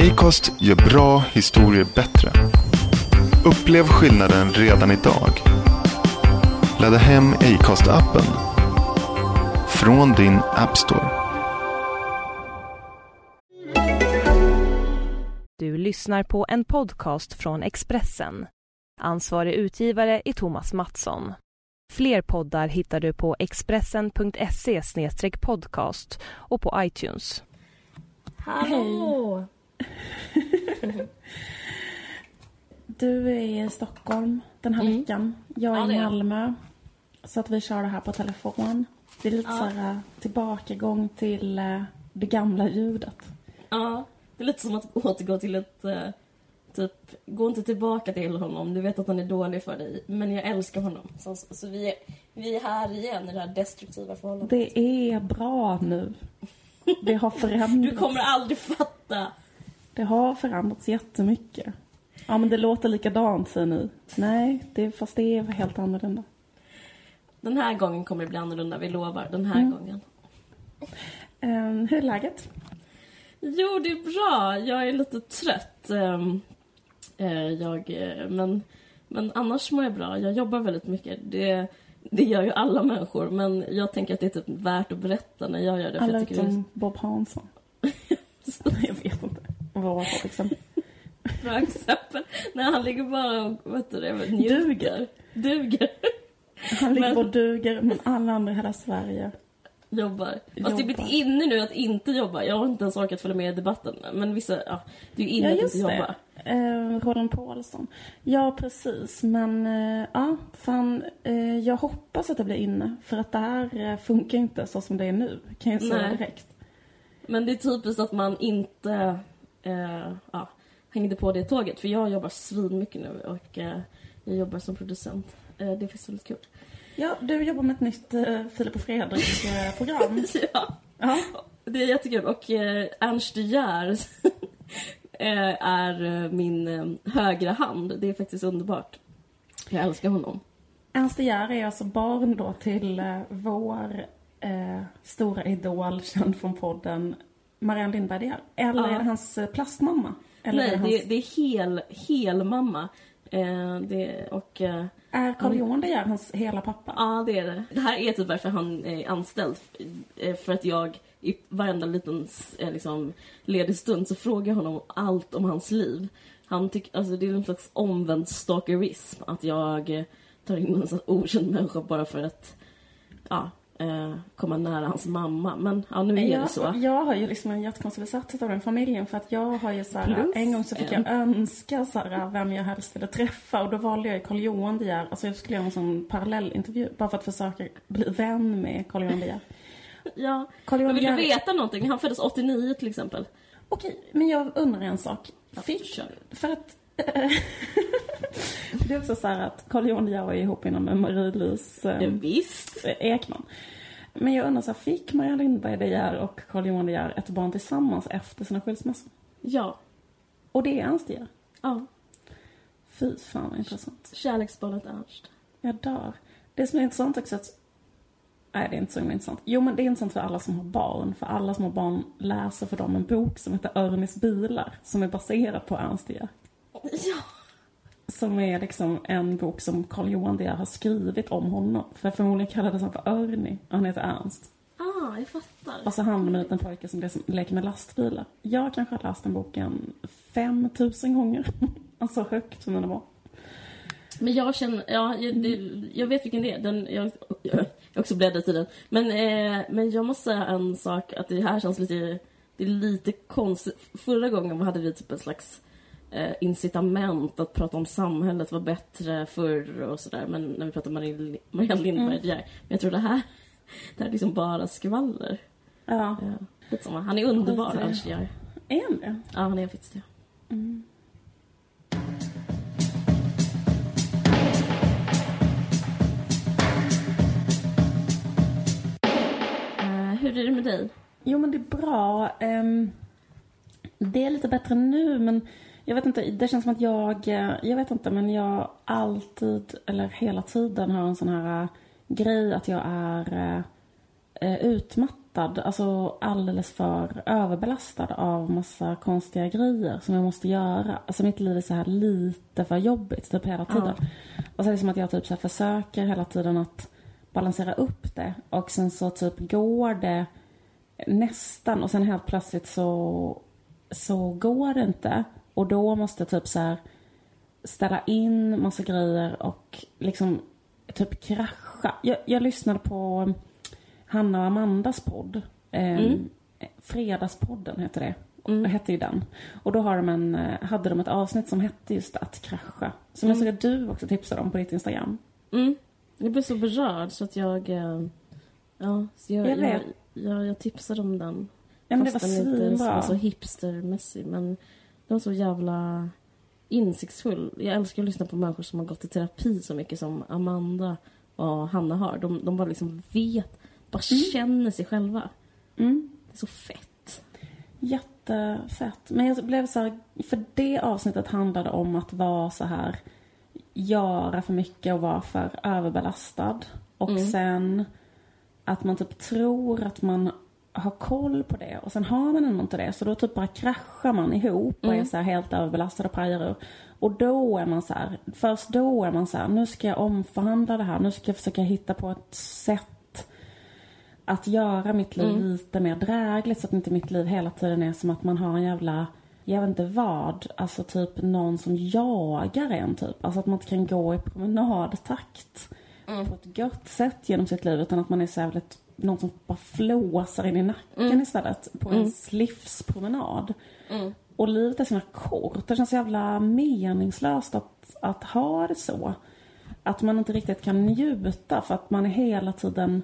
Acast gör bra historier bättre. Upplev skillnaden redan idag. Ladda hem Acast-appen. Från din App Store. Du lyssnar på en podcast från Expressen. Ansvarig utgivare är Thomas Mattsson. Fler poddar hittar du på expressen.se podcast och på iTunes. Hallå! Du är i Stockholm den här Mm. veckan. Jag är Ja, i jag. Malmö. Så att vi kör det här på telefon. Det är lite Ja. så här äh, tillbakagång till äh, det gamla ljudet. Ja, det är lite som att återgå till ett... eh, typ, gå inte tillbaka till honom. Du vet att han är dålig för dig. Men jag älskar honom. Så, så vi, är, vi är här igen i det här destruktiva förhållandet. Det är bra nu. Det har förändrats. Du kommer aldrig fatta. Det har förändrats jättemycket. Ja, men det låter likadant säger ni. Nej, det, fast det är helt annorlunda. Den här gången kommer det bli annorlunda, vi lovar. Den här Mm. gången. Um, hur är läget? Jo, det är bra. Jag är lite trött. ehm, eh, jag, eh, men, men annars mår jag bra. Jag jobbar väldigt mycket. Det, det gör ju alla människor, men jag tänker att det är typ värt att berätta när jag gör det. Alla tycker det är utom Bob Hansson. Jag vet inte. Vad var det exempel? bra exempel. När han ligger bara och vet du, njuter. Duger. Duger. Han ligger Men- och duger, men alla andra i hela Sverige Jobbar. Fast det är blivit Jobbar. inne nu att inte jobba. Jag har inte ens orkat följa med i debatten. Men vissa, ja, det är ju inne Ja, att inte jobba. det. Eh, Roland Paulsson. Ja, precis. Men eh, ja, fan, eh, jag hoppas att det blir inne. För att det här eh, funkar inte så som det är nu. Kan jag säga Nej. direkt. Men det är typiskt att man inte eh, ja, hängde på det tåget. För jag jobbar svinmycket nu och eh, jag jobbar som producent. Eh, det är faktiskt väldigt kul. Ja, du jobbar med ett nytt eh, Filip och Fredrik-program. ja, ja. det är jättekul. Och eh, Ernst De Geer eh, är eh, min eh, högra hand. Det är faktiskt underbart. Jag älskar honom. Ernst De Geer är alltså barn då till eh, vår eh, stora idol, känd från podden, Marianne Lindberg Geer. Eller Ja. är det hans eh, plastmamma? Eller är Nej, det, hans... det, det är hel, hel mamma. Eh, det, och... Eh, Är Carl Johan De Geer hans hela pappa? Ja, det är det. Det här är typ varför han är anställd. Eh, För att jag i varenda liten eh, liksom, ledig stund så frågar jag honom allt om hans liv. Han tycker, alltså det är en slags omvänd stalkerism. Att jag tar in en sån okänd människa bara för att ja, eh, komma nära hans mamma. Men ja, nu är det jag, så. jag har ju liksom en jättekonstig besatthet av den familjen för att jag har ju så här, en gång så fick en. jag önska så här, vem jag helst ville träffa och då valde jag Carl Johan De Geer. Alltså jag skulle göra en sån parallellintervju bara för att försöka bli vän med Carl Johan De Geer. Ja. Carl Johan Men vill du veta någonting? Han föddes 89 till exempel. Okej, men jag undrar en sak. Fick, för att det är också så här att Carl Johan De Geer var ihop innan med Marie-Louise Ja, eh, visst. Ekman. Men jag undrar så här, fick Maria Lindberg De Geer och Carl Johan De Geer ett barn tillsammans efter sina skilsmässor? Ja. Och det är Ernst De Geer? ja. Fy fan vad intressant. Kärleksbarnet Ernst. Jag dör. Det som är intressant också att... Nej, det är inte så intressant. Jo, men det är intressant för alla som har barn. För alla som har barn läser för dem en bok som heter Örnis bilar. Som är baserad på Ernst De Geer. Ja. Som är liksom en bok som Carl Johan De har skrivit om honom. För förmodligen kallades han för Örni. Han heter Ernst. Ah, jag fattar. Och så handlar det om en liten pojke som leker med lastbilar. Jag kanske har läst den boken 5000 gånger. Alltså högt som den var. Men jag känner, ja, jag, det, jag vet vilken det är. Den, jag, jag har också bläddrat i den. Men, eh, men jag måste säga en sak, att det här känns lite, det är lite konstigt. Förra gången hade vi typ en slags eh, incitament att prata om samhället var bättre förr och sådär. Men när vi pratade om Marianne Lindberg, Mm. det där. Men jag tror det här, det här är liksom bara skvaller. Ja. Samma. Han är underbar, Geer. Är han det? Ja, han är faktiskt det. Eh, hur är det med dig? Jo, men det är bra. Ehm, det är lite bättre nu, men jag vet inte. Det känns som att jag, eh, jag vet inte, men jag alltid, eller hela tiden har en sån här eh, grej att jag är eh, utmattad alltså alldeles för överbelastad av massa konstiga grejer som jag måste göra. Alltså mitt liv är så här lite för jobbigt typ hela tiden. Och så är det som att jag typ så försöker hela tiden att balansera upp det och sen så typ går det nästan och sen helt plötsligt så, så går det inte. Och då måste jag typ så här ställa in massa grejer och liksom typ krascha. Jag, jag lyssnade på Hanna och Amandas podd. Eh, Mm. Fredagspodden heter det. Mm. Hette ju den. Och då har de en, eh, hade de ett avsnitt som hette just att krascha. Som jag såg att du också tipsade om på ditt Instagram. Mm. Jag blev så berörd så att jag... eh, Ja, så jag, Jag jag, jag, jag, tipsade om den. Ja men det var Fast den inte svinbra. var så hipstermässig. Men den var så jävla insiktsfull. Jag älskar att lyssna på människor som har gått i terapi så mycket som Amanda och Hanna har. De, de bara liksom vet, bara känner sig själva. Mm. Det är så fett. Jättefett. Men jag blev så här, för det avsnittet handlade om att vara så här, göra för mycket och vara för överbelastad. Och Mm. sen att man typ tror att man har koll på det och sen har man ändå inte det. Så då typ bara kraschar man ihop och är så här helt överbelastad och pajar ur. Och då är man så här, först då är man så här, nu ska jag omförhandla det här. Nu ska jag försöka hitta på ett sätt att göra mitt liv lite mer drägligt så att inte mitt liv hela tiden är som att man har en jävla, jag vet inte vad, alltså typ någon som jagar en typ. Alltså att man inte kan gå i promenadtakt på ett gött sätt genom sitt liv utan att man är så jävligt, någon som bara flåsar in i nacken istället på ens livspromenad. Och livet är så himla kort. Det känns så jävla meningslöst att, att ha det så. Att man inte riktigt kan njuta för att man är hela tiden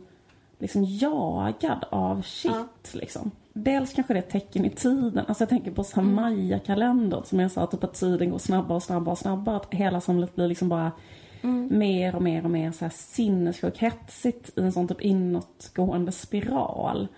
liksom jagad av shit liksom. Dels kanske det är ett tecken i tiden. Alltså jag tänker på så här Maya-kalendern som jag sa, typ att tiden går snabbare och snabbare och snabbare. Att hela samhället blir liksom bara mer och mer och mer så här sinnessjukt hetsigt i en sån typ inåtgående spiral.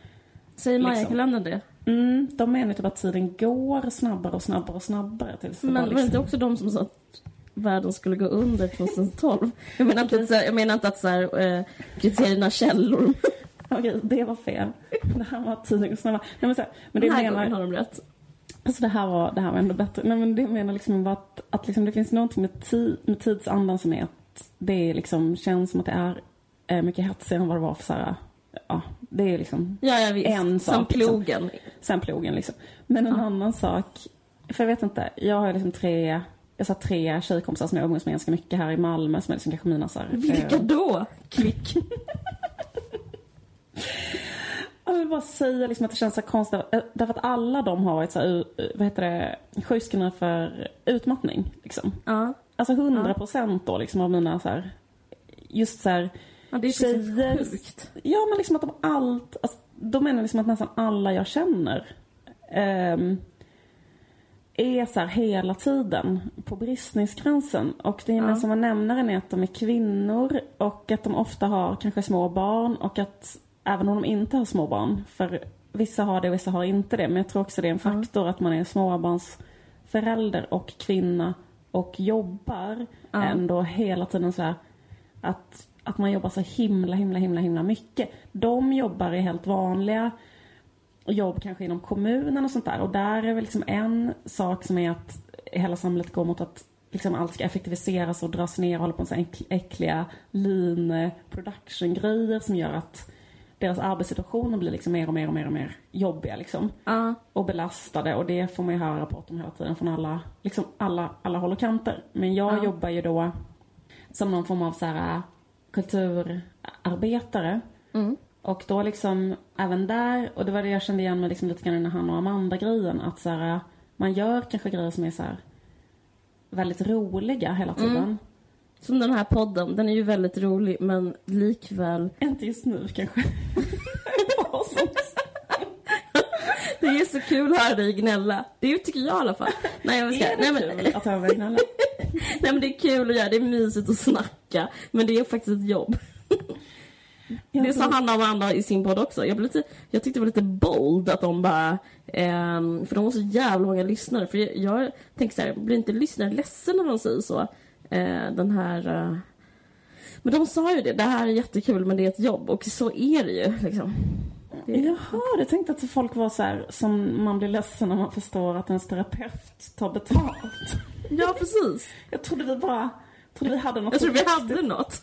Säger Liksom. Maja-kalendern det? Mm, de menar typ att tiden går snabbare och snabbare och snabbare tills det Men bara var det liksom... också de som sa att världen skulle gå under 2012? Jag menar inte att, jag menar inte att så här, eh, kriterierna källor. Okej, det var fel. Det här var tiden går snabbare. Nej, men, så här, men det Den här menar... gången har de rätt. Alltså det här var, det här var ändå bättre. Nej men det menar liksom att, att liksom det finns någonting med, tid, med tidsandan som är att det liksom känns som att det är eh, mycket hetsigare än vad det var för så här, ja, det är liksom Ja, ja. En sak, Som plogen. sen plogen liksom. Men en annan sak, för jag vet inte, jag har liksom tre, jag sa tre tjejkompisar som jag umgås med ganska mycket här i Malmö som är liksom kanske mina så här, Vilka eh, då? Klick. Jag vill bara säga liksom att det känns så konstigt. eh, Därför att alla de har varit så här, vad heter det, sjukskrivna för utmattning. Liksom. Ja. Alltså 100 procent då liksom av mina så här, just så här, ja, det är Tjejer- sjukt. ja men liksom att de allt, alltså, de menar liksom att nästan alla jag känner ehm, är så här hela tiden på bristningsgränsen. Och det Ja. som man nämner är att de är kvinnor och att de ofta har kanske små barn och att även om de inte har små barn, för vissa har det och vissa har inte det, men jag tror också det är en faktor att man är småbarnsförälder och kvinna och jobbar Ja. ändå hela tiden så här att, att man jobbar så himla, himla, himla, himla mycket. De jobbar i helt vanliga jobb kanske inom kommunen och sånt där. Och där är väl liksom en sak som är att hela samhället går mot att liksom allt ska effektiviseras och dras ner och hålla på med så äckliga lean production grejer som gör att deras arbetssituationer blir liksom mer och mer och mer och mer jobbiga liksom. Ja. Och belastade och det får man ju höra rapporter om hela tiden från alla, liksom alla, alla håll och kanter. Men jag Ja. jobbar ju då som någon form av så här kulturarbetare. Mm. Och då liksom, även där, och det var det jag kände igen med liksom lite grann i den här och Amanda-grejen, att så här, man gör kanske grejer som är så här väldigt roliga hela tiden. Mm. Som den här podden, den är ju väldigt rolig men likväl Inte just nu kanske. Det är så kul att höra dig gnälla. Det tycker jag i alla fall. Nej, jag ska, är nej, det men, kul att höra mig gnälla? nej men det är kul att göra, det är mysigt att snacka. Men det är faktiskt ett jobb. Jag Det sa tror- Hanna och Amanda i sin podd också. Jag, blev lite, jag tyckte det var lite bold att de bara... ehm, för de har så jävla många lyssnare. För jag, jag tänker så här, blir inte lyssnare ledsen när de säger så? Eh, den här... eh, men de sa ju det, det här är jättekul men det är ett jobb. Och så är det ju liksom. Det, Jaha, du tänkte att folk var så här som man blir ledsen när man förstår att ens terapeut tar betalt. ja, precis. Jag trodde vi bara, trodde vi hade något Jag tror vi hade något.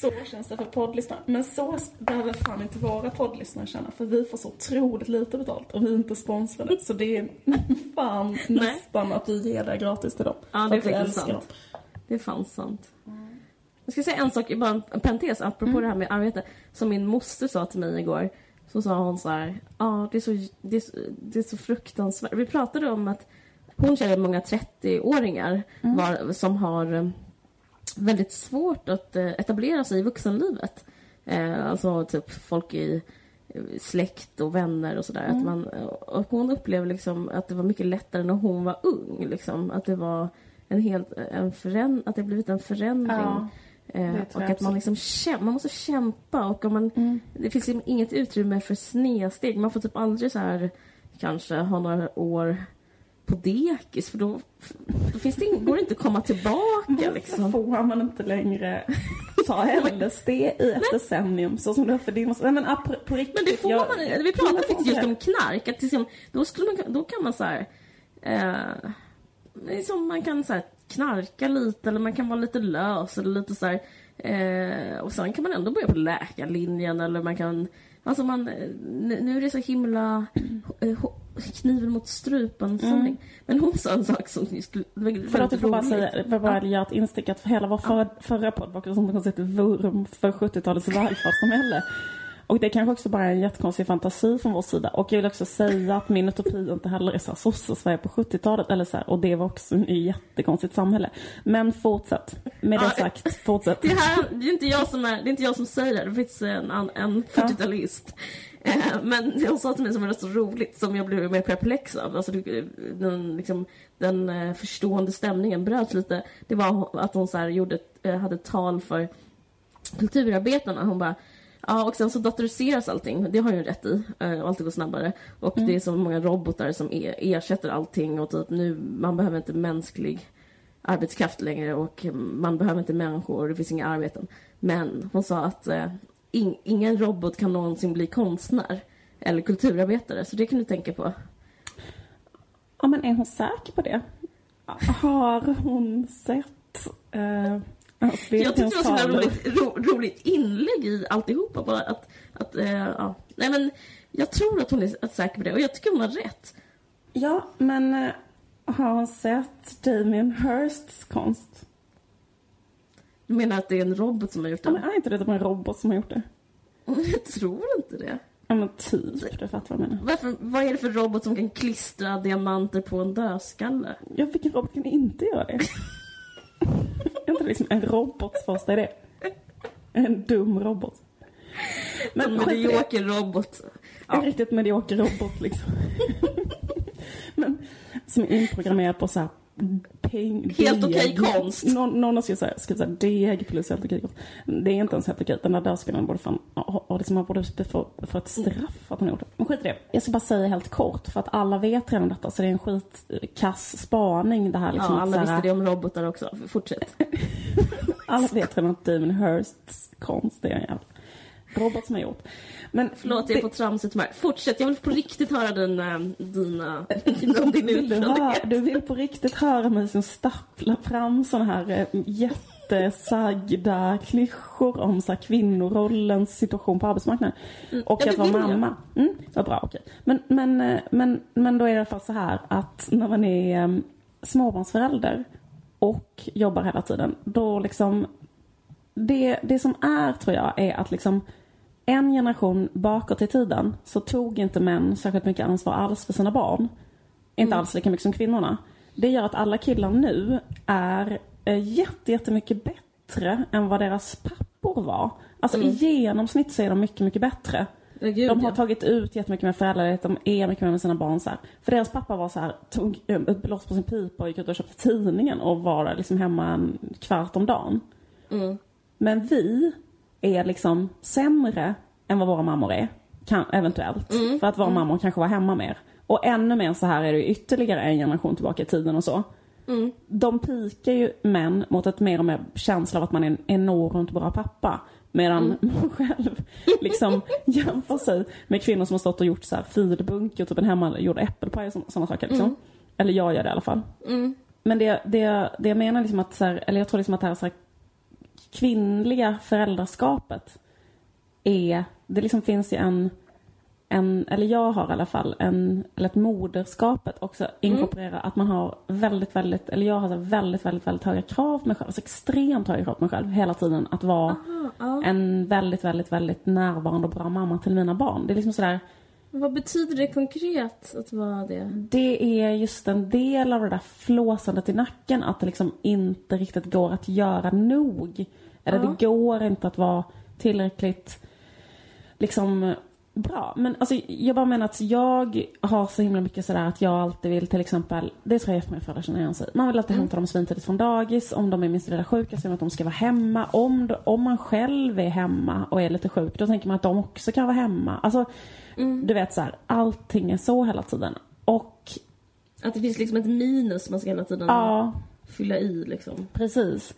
Så känns det för poddlyssnare. Men så behöver fan inte våra poddlyssnare känna. För vi får så otroligt lite betalt och vi är inte sponsrade. Så det är fan nästan att vi ger det gratis till dem. Ja, det är faktiskt sant. Det är fan sant. Jag ska säga en sak, bara en en parentes, apropå det här med arbete. Som min moster sa till mig igår. Så sa hon så här, ja det, är så, det, är så, det är så fruktansvärt. Vi pratade om att hon känner många 30-åringar var, som har väldigt svårt att eh, etablera sig i vuxenlivet. Eh, alltså typ folk i eh, släkt och vänner och sådär. Att man, och hon upplever liksom att det var mycket lättare när hon var ung. Liksom. Att det var en helt, en föränd, att det blivit en förändring. Ja, och att man liksom käm, man måste kämpa och om man, det finns liksom inget utrymme för snedsteg. Man får typ aldrig så här kanske ha några år på dekis för då, då finns det ing, går det inte att komma tillbaka liksom. Får man inte längre ta LSD i ett decennium så som det för din Nej men på, riktigt. Men det får jag- man Vi pratade faktiskt just om knark. Att liksom, då, skulle man, då kan man så här... Eh, liksom man kan så här, knarka lite eller man kan vara lite lös eller lite så här, eh, Och sen kan man ändå börja på läkarlinjen eller man kan... Alltså man... eh, Nu är det så himla... eh, Kniven mot strupen stämning. Men hon sa en sak som skulle... Förlåt, jag får bara säga, jag bara göra ett instick att för hela vår förra, förra podd var som sätt vurm för 70-talets välfärdssamhälle. Och det är kanske också bara är en jättekonstig fantasi från vår sida. Och jag vill också säga att min utopi inte heller är så här sosse-Sverige på 70-talet. Eller så här, och det var också ett jättekonstigt samhälle. Men fortsätt. Med det Ja, sagt, fortsätt. Det här, det är inte jag som, är, det är inte jag som säger det, det finns en, en 40-talist. Eh, men hon sa till mig som var så roligt, som jag blev mer perplex av, alltså den, liksom, den eh, förstående stämningen bröts lite. Det var att hon så här gjorde, eh, hade ett tal för kulturarbetarna. Hon bara Ja, och sen så datoriseras allting. Det har ju rätt i. eh, Och allting går snabbare. Och det är så många robotar som e- ersätter allting. Och typ nu, man behöver inte mänsklig arbetskraft längre och man behöver inte människor och det finns inga arbeten. Men hon sa att eh, in, ingen robot kan någonsin bli konstnär eller kulturarbetare. Så det kan du tänka på. Ja, men är hon säker på det? Har hon sett eh, Jag tyckte det var så himla roligt, ro, roligt inlägg i alltihopa. Bara att, att, eh, ja. Nej, men jag tror att hon är säker på det och jag tycker hon har rätt. Ja, men eh, har hon sett Damien Hirsts konst? Du menar att det är en robot som har gjort Ja, men det? är inte det en robot som har gjort det? Jag tror inte det. Ja, men typ. Du fattar vad jag menar. Varför, vad är det för robot som kan klistra diamanter på en dödskalle? Ja, vilken robot kan inte göra det? är inte liksom en robots första idé? En dum robot. Men en medioker robot. En riktigt medioker robot liksom. Men som är inprogrammerad på så här peng, Helt okej konst. Någon, någon har skrivit skrivit så här deg plus helt okej konst. Det är inte ens helt okej. Den där dödskallen borde fan, och liksom man borde få, få ett straff för att han gjort det. Men skit i det. Jag ska bara säga helt kort för att alla vet redan detta så det är en skitkass spaning det här liksom. Ja, alla visste det om robotar också. Fortsätt. alla vet redan att Damon Hirsts konst är en jävla robot som har gjort. Men Förlåt, jag är på tramsigt humör. Fortsätt, jag vill på riktigt höra din, äh, dina, om din du, höra, utfrågning. du vill på riktigt höra mig som stappla fram såna här eh, jättesagda klyschor om så här, kvinnorollens situation på arbetsmarknaden. Och ja, att vara mamma. Mm, vad bra, okej. Men, men, eh, men, men då är det i alla fall så här att när man är eh, småbarnsförälder och jobbar hela tiden, då liksom det, det som är, tror jag, är att liksom en generation bakåt i tiden så tog inte män särskilt mycket ansvar alls för sina barn. Inte alls lika mycket som kvinnorna. Det gör att alla killar nu är eh, jätte, jättemycket bättre än vad deras pappor var. Alltså i genomsnitt så är de mycket, mycket bättre. Gud, De har ja. tagit ut jättemycket med föräldraledighet, de är mycket med med sina barn så här. För deras pappa var så här, tog eh, ett blås på sin pipa och gick ut och köpte tidningen och var liksom hemma en kvart om dagen. Mm. Men vi är liksom sämre än vad våra mammor är. Kan, eventuellt. Mm. För att våra mammor kanske var hemma mer. Och ännu mer så här är det ytterligare en generation tillbaka i tiden och så. De pikar ju män mot ett mer och mer känsla av att man är en enormt bra pappa. Medan man själv liksom jämför sig med kvinnor som har stått och gjort så här och typ en hemmagjord äppelpaj och sådana saker liksom. Eller jag gör det i alla fall. Men det, det, det jag menar liksom att så här, eller jag tror liksom att det här, så här kvinnliga föräldraskapet är, det liksom finns ju en, en, eller jag har i alla fall, en, eller ett moderskapet också inkorporerar att man har väldigt, väldigt, eller jag har så väldigt, väldigt, väldigt höga krav på mig själv, alltså extremt höga krav på mig själv hela tiden att vara en väldigt, väldigt, väldigt närvarande och bra mamma till mina barn. Det är liksom sådär, Vad betyder det konkret att vara det? det är just en del av det där flåsandet i nacken att det liksom inte riktigt går att göra nog. Eller Ja. det går inte att vara tillräckligt liksom bra. Men alltså jag bara menar att jag har så himla mycket sådär att jag alltid vill till exempel, det tror jag jättemånga föräldrar känner igen sig Man vill alltid hämta dem svintidigt från dagis. Om de är minst lilla sjuka så vill man att de ska vara hemma. Om, om man själv är hemma och är lite sjuk då tänker man att de också kan vara hemma. Alltså du vet så här, allting är så hela tiden. Och Att det finns liksom ett minus man ska hela tiden ja, fylla i liksom. Precis.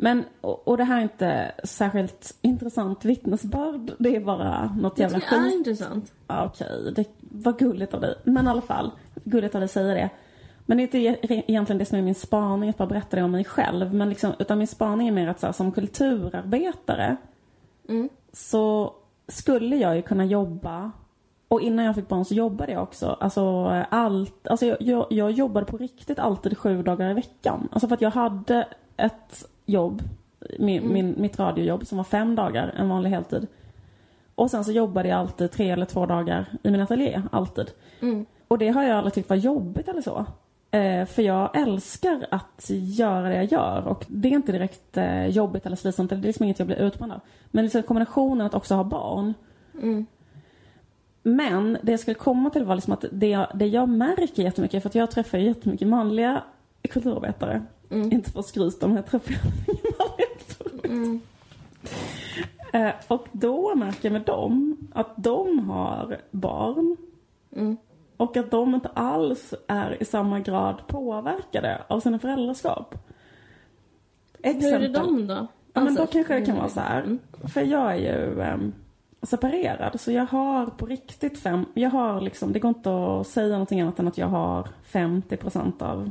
Men, och, och det här är inte särskilt intressant vittnesbörd. Det är bara något jävla tycker det är skit. intressant. Okej, det var gulligt av dig. Men i alla fall, gulligt av dig att säga det. Men det är inte e- egentligen det som är min spaning, att bara berätta det om mig själv. Men liksom, utan min spaning är mer att så här, som kulturarbetare så skulle jag ju kunna jobba och innan jag fick barn så jobbade jag också. Alltså, allt, alltså jag, jag, jag jobbade på riktigt alltid sju dagar i veckan. Alltså för att jag hade ett jobb, min, min, mitt radiojobb som var fem dagar, en vanlig heltid. Och sen så jobbade jag alltid tre eller två dagar i min ateljé, alltid. Och det har jag aldrig tyckt var jobbigt eller så. Eh, för jag älskar att göra det jag gör och det är inte direkt eh, jobbigt eller slitsamt, det är liksom inget jag blir utbränd av. Men liksom kombinationen att också ha barn. Men det jag skulle komma till var liksom att det jag, det jag märker jättemycket, för att jag träffar jättemycket manliga kulturarbetare. Inte för att skryta, men jag manliga kulturarbetare. Eh, och då märker jag med dem att de har barn. Och att de inte alls är i samma grad påverkade av sina föräldraskap. Hur är det dem då? Ja, men Alltså, då kanske det kan mm. vara så här. För jag är ju ehm, separerad, så jag har på riktigt fem... Jag har liksom, det går inte att säga någonting annat än att jag har 50 procent av,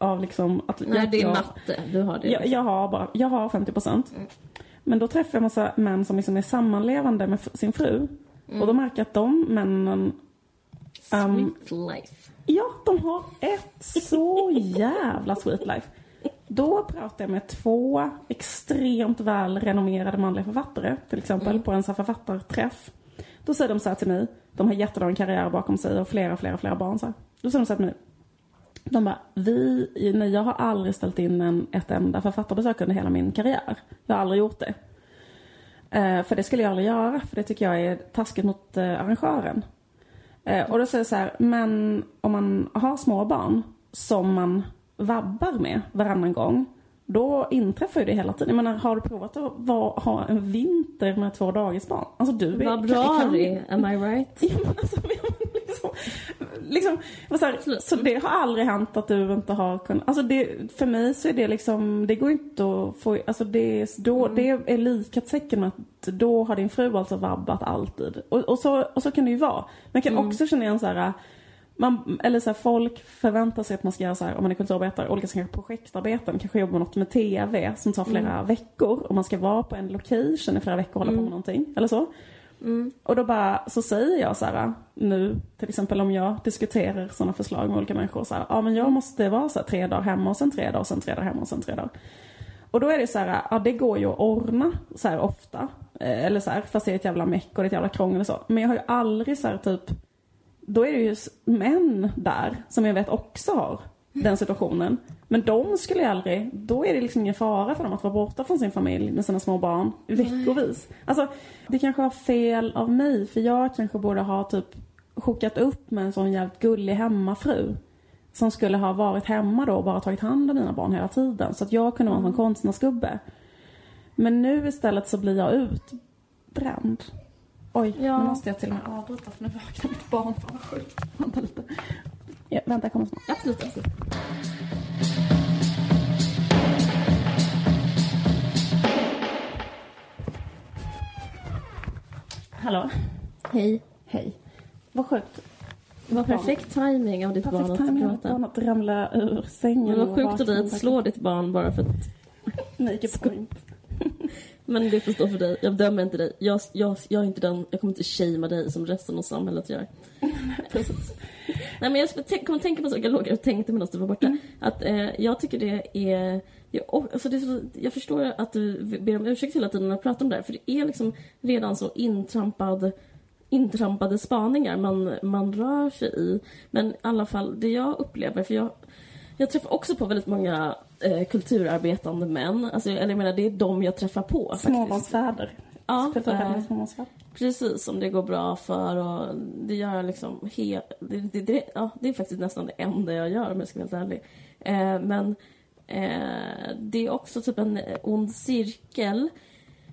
av liksom... Att Nej, jag, det är jag, matte. Du har det. jag, jag, har bara, jag har 50 procent. Men då träffar jag massa män som liksom är sammanlevande med sin fru. Och då märker jag att de männen ehm, Sweet life. Ja, de har ett så jävla sweet life. Då pratar jag med två extremt väl renommerade manliga författare, till exempel på en sån här författarträff. Då säger de så här till mig, de har jättelång karriär bakom sig och flera, flera, flera barn så här. Då säger de så här till mig, de bara, vi, nej jag har aldrig ställt in en, ett enda författarbesök under hela min karriär. Jag har aldrig gjort det. Eh, för det skulle jag aldrig göra, för det tycker jag är taskigt mot eh, arrangören. Eh, och då säger jag så här, men om man har små barn som man vabbar med varannan gång, då inträffar ju det hela tiden. Jag menar, har du provat att vara, ha en vinter med två dagisbarn? Alltså du är... Vad kan- bra det am I right? Ja, men alltså, men liksom, liksom, så, här, så det har aldrig hänt att du inte har kunnat, alltså det, för mig så är det liksom, det går inte att få, alltså det, är- då, det är likhetstecken med att då har din fru alltså vabbat alltid. Och, och, så, och så kan det ju vara. Men jag kan också känna igen så här, man, eller så här, folk förväntar sig att man ska göra så här, om man är kulturarbetare, olika här projektarbeten, kanske jobba med något med TV som tar flera veckor och man ska vara på en location i flera veckor och hålla på med någonting, eller så. Mm. Och då bara, så säger jag så här nu, till exempel om jag diskuterar sådana förslag med olika människor så här, ja men jag måste vara så här, tre dagar hemma och sen tre dagar och sen tre dagar hemma och sen tre dagar. Och då är det så här, ja det går ju att ordna så här ofta. Eh, Eller så här, fast det är ett jävla meck och det är ett jävla krångel och så. Men jag har ju aldrig så här typ, då är det ju män där som jag vet också har den situationen. Men de skulle ju aldrig, då är det liksom ingen fara för dem att vara borta från sin familj med sina små barn veckovis. Alltså, det kanske var fel av mig för jag kanske borde ha typ hookat upp med en sån jävligt gullig hemmafru. Som skulle ha varit hemma då och bara tagit hand om mina barn hela tiden. Så att jag kunde vara en sån konstnärsgubbe. Men nu istället så blir jag utbränd. Oj, Ja. nu måste jag till och med avbryta för nu vaknar mitt barn. Fan vad sjukt. Vänta lite. Ja, vänta, jag kommer snart. Absolut, absolut. Hallå? Hej. Hej. Vad sjukt. Det var perfekt timing av ditt barn Perfekt att timing att prata. barnet ramla ur sängen. Det var sjukt av dig att slå ditt barn bara för att... Make a point. Men det får stå för dig. Jag dömer inte dig. Jag, jag, jag är inte den... Jag kommer inte shamea dig som resten av samhället gör. Precis. Nej men jag skulle tänk- kom att tänka på en sak jag låg och tänkte medan du var borta. Att eh, jag tycker det är... Jag, alltså det jag förstår att du ber om ursäkt hela tiden när jag pratar om det här. För det är liksom redan så intrampad, intrampade spaningar man, man rör sig i. Men i alla fall, det jag upplever, för jag, jag träffar också på väldigt många eh, kulturarbetande män. Alltså, eller jag menar, det är de jag träffar på. Småbarnsfäder. Ja, småbarnsfäder. Precis, som det går bra för och det gör jag liksom he- det, det, det, ja, det är faktiskt nästan det enda jag gör om jag ska vara helt ärlig. Eh, men eh, det är också typ en ond cirkel.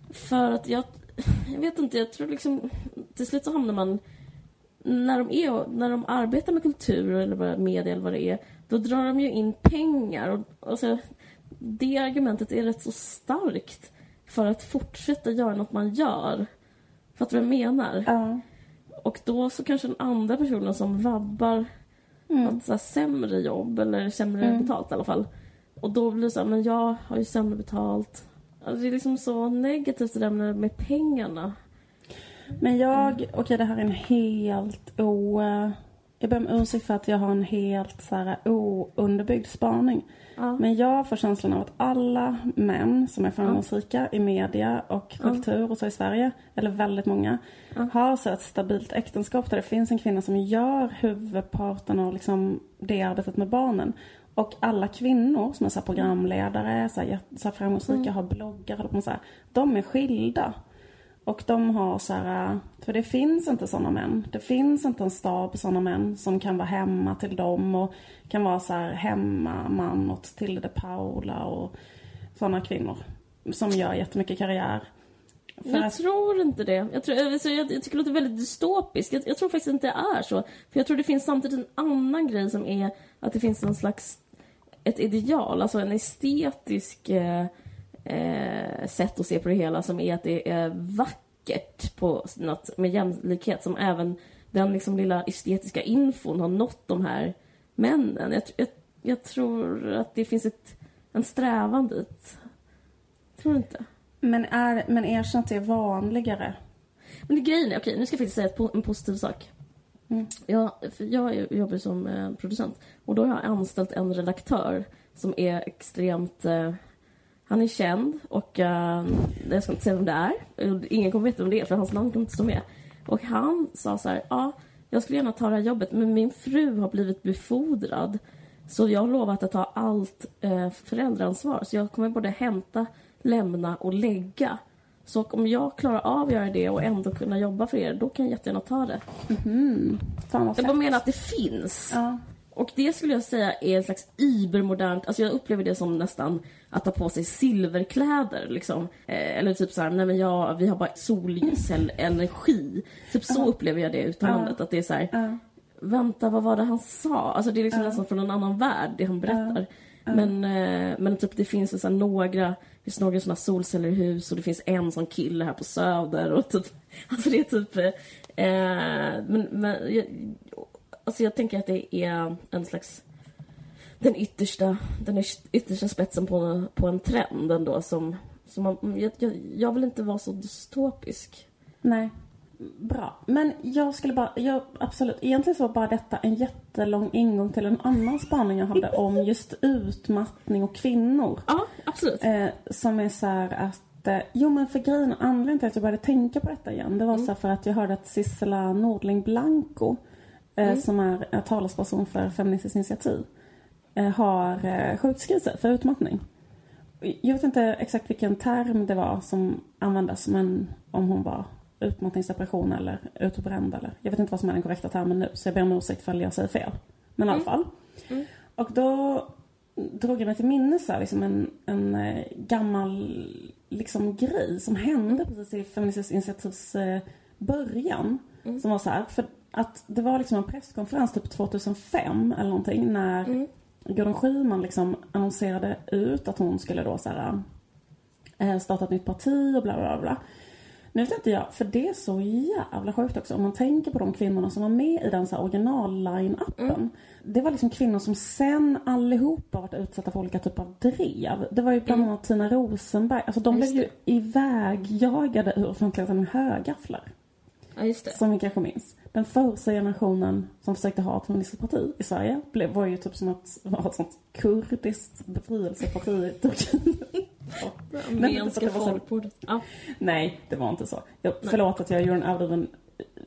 För att jag, jag vet inte, jag tror liksom till slut så hamnar man när de, är, när de arbetar med kultur eller media eller vad det är, då drar de ju in pengar. Och, och så, det argumentet är rätt så starkt för att fortsätta göra något man gör. Fattar du vad jag menar? Ja. Och då så kanske den andra personen som vabbar Mm. ett så sämre jobb eller sämre betalt i alla fall. Och då blir det så här, men jag har ju sämre betalt. Alltså det är liksom så negativt det där med, med pengarna. Men jag, okej det här är en helt o... Jag ber om ursäkt för att jag har en helt så här ounderbyggd spaning. Ja. Men jag får känslan av att alla män som är framgångsrika i media och kultur och så i Sverige, eller väldigt många, har så ett stabilt äktenskap där det finns en kvinna som gör huvudparten av liksom det arbetet med barnen. Och alla kvinnor som är så programledare, så här, så här framgångsrika, har bloggar, med så här, de är skilda. Och de har så här, för det finns inte sådana män. Det finns inte en stab sådana män som kan vara hemma till dem och kan vara så här hemmaman åt Tilde de Paula och sådana kvinnor. Som gör jättemycket karriär. För jag att, tror inte det. Jag, tror, alltså, jag, jag tycker det låter väldigt dystopiskt. Jag, jag tror faktiskt inte det är så. För jag tror det finns samtidigt en annan grej som är att det finns en slags ett ideal, alltså en estetisk eh, eh, sätt att se på det hela som är att det är vackert på något med jämlikhet som även den liksom lilla estetiska infon har nått de här männen. Jag, jag, jag tror att det finns ett, en strävan dit. Tror du inte? men, är, men erkänn att det är vanligare. Men det grejen är, okej nu ska jag faktiskt säga en positiv sak. Mm. Jag, jag är- jobbar som eh, producent och då har jag anställt en redaktör som är extremt... Eh, han är känd och eh, jag ska inte säga vem det är. Ingen kommer veta vem det är för hans namn kommer inte stå med. Och han sa så här, ja, jag skulle gärna ta det här jobbet men min fru har blivit befordrad. Så jag har lovat att ta allt eh, föräldraansvar. Så jag kommer både hämta, lämna och lägga. Så om jag klarar av att göra det och ändå kunna jobba för er, då kan jag jättegärna ta det. Fan vad Jag bara menar att det finns. Ja. Och det skulle jag säga är en slags übermodernt, alltså jag upplever det som nästan att ta på sig silverkläder liksom. Eh, eller typ såhär, nej men jag, vi har bara solcellenergi. Typ så upplever jag det uttalandet, att det är så här. Ja. vänta vad var det han sa? Alltså det är liksom nästan från en annan värld det han berättar. Men, eh, men typ det finns så några, finns några sådana solceller i hus och det finns en sån kille här på Söder och typ, alltså det är typ, eh, men, men jag, alltså jag tänker att det är en slags den yttersta, den yttersta spetsen på, på en trend ändå som, som man, jag, jag, jag vill inte vara så dystopisk. Nej. Bra. Men jag skulle bara, jag, absolut, egentligen så var bara detta en jättelång ingång till en annan spaning jag hade om just utmattning och kvinnor. Ja, absolut. Eh, som är så här att, eh, jo men för grejen, anledningen till att jag började tänka på detta igen, det var så här för att jag hörde att Sissela Nordling Blanco, eh, som är eh, talesperson för Feministiskt initiativ, eh, har eh, sjukskrivit sig för utmattning. Jag vet inte exakt vilken term det var som användes, men om hon var utmattningsdepression eller utbränd eller jag vet inte vad som är den korrekta termen nu så jag ber om ursäkt för jag säger fel. Men i alla fall. Och då drog jag mig till minnes liksom en, en eh, gammal liksom, grej som hände precis i Feministiskt initiativs eh, början. Som var så här, för att det var liksom en presskonferens typ 2005 eller någonting när Gudrun Schyman liksom annonserade ut att hon skulle då så här, eh, starta ett nytt parti och bla bla bla. Nu vet inte jag, för det är så jävla sjukt också om man tänker på de kvinnorna som var med i den så här original-line-appen. Mm. Det var liksom kvinnor som sen allihopa varit utsatta för olika typer av drev. Det var ju bland annat Tina Rosenberg. Alltså de Mm. Ja, blev just ju ivägjagade ur offentligheten med högafflar. Ja, just det. Som vi kanske minns. Den första generationen som försökte ha ett feministiskt parti i Sverige blev, var ju typ som att ha ett sånt kurdiskt befrielseparti i Turkiet. Armeniska folkmordet. Ja. Nej, det var inte så. Jag, förlåt att jag gjorde en överdriven...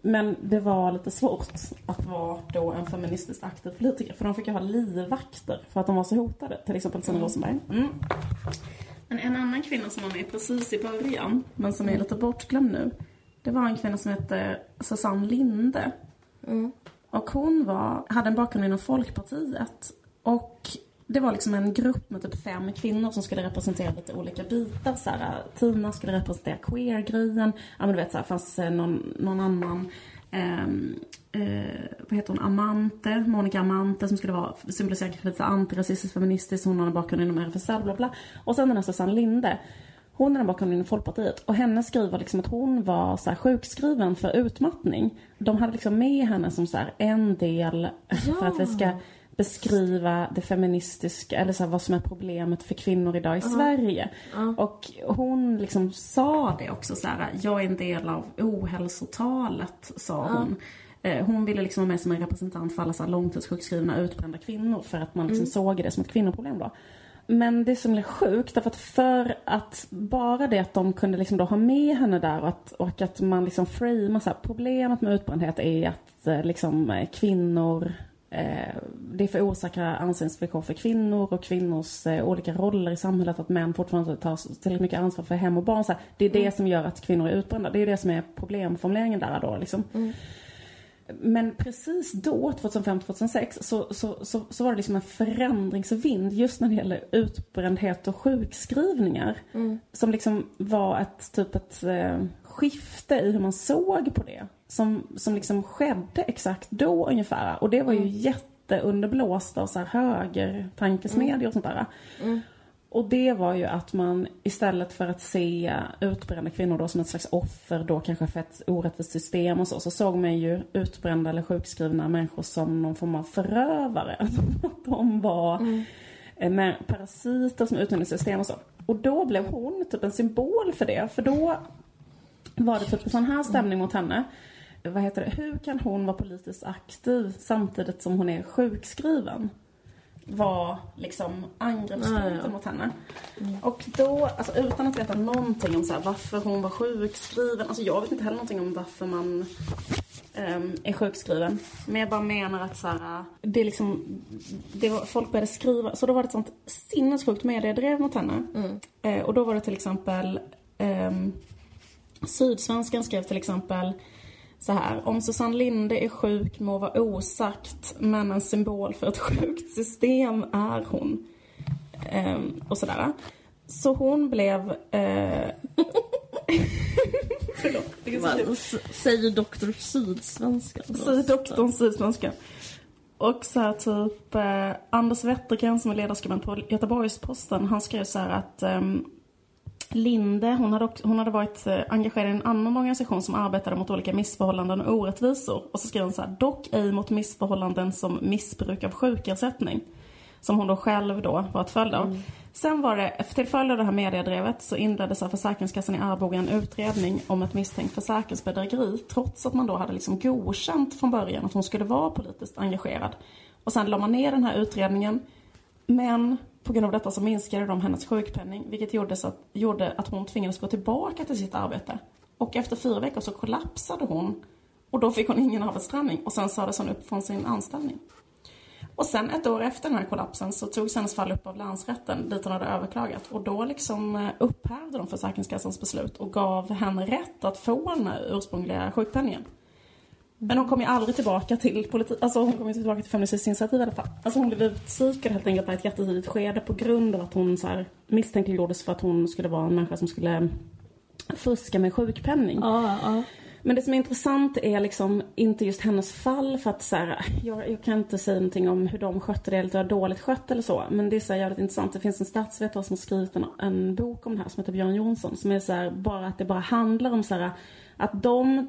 Men det var lite svårt att vara då en feministiskt aktiv politiker. För de fick ju ha livvakter för att de var så hotade. Till exempel Tina Rosenberg. Mm. Men en annan kvinna som var med precis i början, men som är lite bortglömd nu. Det var en kvinna som hette Susanne Linde. Och hon var, hade en bakgrund inom Folkpartiet. Och det var liksom en grupp med typ fem kvinnor som skulle representera lite olika bitar. Så här, Tina skulle representera queer-grejen. Ja men du vet så här, fanns någon, någon annan ehm, eh, vad heter hon, Amante, Monica Amante som skulle vara, symbolisera kanske lite så här antirasistisk, feministisk, hon har en bakgrund inom RFSL, bla bla. Och sen den här Susanne Linde. Hon är en bakgrund inom Folkpartiet och henne skriver liksom att hon var så sjukskriven för utmattning. De hade liksom med henne som så en del för att vi ska beskriva det feministiska, eller så här, vad som är problemet för kvinnor idag i Sverige. Och hon liksom sa det också så här, jag är en del av ohälsotalet, sa hon. Eh, Hon ville liksom vara med som en representant för alla så här långtidssjukskrivna, utbrända kvinnor för att man liksom såg det som ett kvinnoproblem då. Men det som är sjukt, därför att för att bara det att de kunde liksom då ha med henne där och att, och att man liksom framar så här, problemet med utbrändhet är att eh, liksom eh, kvinnor eh, det är för osäkra anställningsvillkor för kvinnor och kvinnors eh, olika roller i samhället. Att män fortfarande inte tar tillräckligt mycket ansvar för hem och barn. Så här, det är det som gör att kvinnor är utbrända. Det är det som är problemformuleringen där då liksom. Men precis då, 2005-2006, så, så, så, så var det liksom en förändringsvind just när det gäller utbrändhet och sjukskrivningar. Som liksom var ett typ ett eh, skifte i hur man såg på det. Som, som liksom skedde exakt då ungefär. Och det var ju jätteunderblåst av så här högertankesmedier och sånt där. Och det var ju att man istället för att se utbrända kvinnor då som ett slags offer då kanske för ett orättvist system och så, så såg man ju utbrända eller sjukskrivna människor som någon form av förövare. Att de var eh, med parasiter som utnyttjade system och så. Och då blev hon typ en symbol för det, för då var det typ en sån här stämning mot henne. Vad heter det? Hur kan hon vara politiskt aktiv samtidigt som hon är sjukskriven? Var liksom angreppspunkten mot henne. Och då, alltså utan att veta någonting om så här, varför hon var sjukskriven. Alltså jag vet inte heller någonting om varför man ehm, är sjukskriven. Men jag bara menar att så här, det är liksom, det var, folk började skriva, så då var det ett sånt sinnessjukt mediedrev mot henne. Eh, och då var det till exempel ehm, Sydsvenskan skrev till exempel så här. Om Susanne Linde är sjuk må vara osagt, men en symbol för ett sjukt system är hon. Ehm, och sådär. Så hon blev... Eh... Förlåt. det är så Säger doktor Sydsvenskan. Säger doktorn Sydsvenska. Och så här typ eh, Anders Wettergren som är ledarskribent på Göteborgs-Posten, han skrev så här att ehm, Linde, hon hade, också, hon hade varit eh, engagerad i en annan organisation som arbetade mot olika missförhållanden och orättvisor. Och så skrev hon så här, dock ej mot missförhållanden som missbruk av sjukersättning. Som hon då själv då var ett följd av. Sen var det, till följd av det här mediedrevet så inleddes av Försäkringskassan i Arboga en utredning om ett misstänkt försäkringsbedrägeri. Trots att man då hade liksom godkänt från början att hon skulle vara politiskt engagerad. Och sen la man ner den här utredningen. Men på grund av detta så minskade de hennes sjukpenning. Vilket gjorde, så att, gjorde att hon tvingades gå tillbaka till sitt arbete. Och efter fyra veckor så kollapsade hon. Och då fick hon ingen arbetsträning. Och sen sades hon upp från sin anställning. Och sen ett år efter den här kollapsen så togs hennes fall upp av länsrätten dit hon hade överklagat. Och då liksom eh, upphävde de Försäkringskassans beslut och gav henne rätt att få den här ursprungliga sjukpenningen. Men hon kom ju aldrig tillbaka till politik, alltså hon kom ju tillbaka till Feministiskt initiativ i alla fall. Alltså hon blev utpsykad helt enkelt på ett jättetidigt skede på grund av att hon så här misstänkliggjordes för att hon skulle vara en människa som skulle fuska med sjukpenning. Ja, ja. Men det som är intressant är liksom inte just hennes fall för att så här, jag, jag kan inte säga någonting om hur de skötte det eller var dåligt skött eller så. Men det är så här jävligt intressant. Det finns en statsvetare som har skrivit en, en bok om det här som heter Björn Jonsson. Som är så här, bara att det bara handlar om så här, att de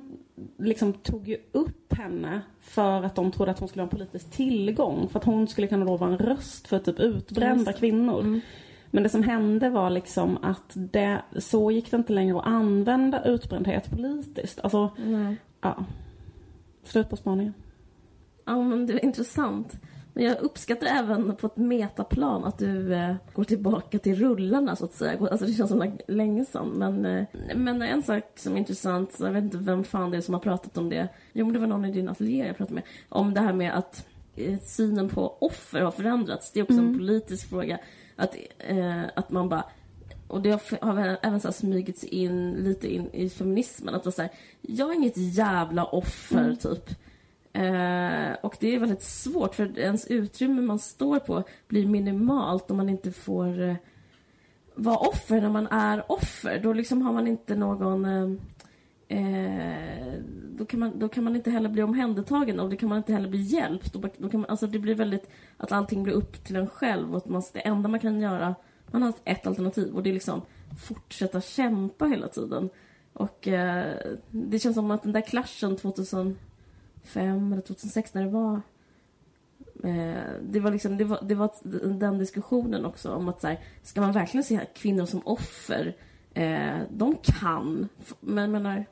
liksom tog ju upp henne för att de trodde att hon skulle ha en politisk tillgång. För att hon skulle kunna då vara en röst för typ utbrända kvinnor. Mm. Men det som hände var liksom att det, så gick det inte längre att använda utbrändhet politiskt. Alltså, Nej. ja. Slut på spaningen. Ja, men det är intressant. Men jag uppskattar även på ett metaplan att du eh, går tillbaka till rullarna så att säga. Alltså det känns som länge sedan. Men, eh, men en sak som är intressant, jag vet inte vem fan det är som har pratat om det. Jo men det var någon i din ateljé jag pratade med. Om det här med att eh, synen på offer har förändrats. Det är också mm. en politisk fråga. Att, eh, att man bara och det har även så smugits in lite in i feminismen. Att vara så här, jag är inget jävla offer, mm. typ. Eh, och det är väldigt svårt, för ens utrymme man står på blir minimalt om man inte får eh, vara offer när man är offer. Då liksom har man inte någon... Eh, eh då, kan man, då kan man inte heller bli omhändertagen och då kan man inte heller bli hjälpt. Då, då kan man, alltså det blir väldigt... Att allting blir upp till en själv och att man, det enda man kan göra... Man har ett alternativ och det är liksom fortsätta kämpa hela tiden. Och eh, det känns som att den där klaschen 2000 2005 eller 2006 när det var eh, det var liksom, det var, det var den diskussionen också om att så här, ska man verkligen se kvinnor som offer? Eh, de kan, men jag menar,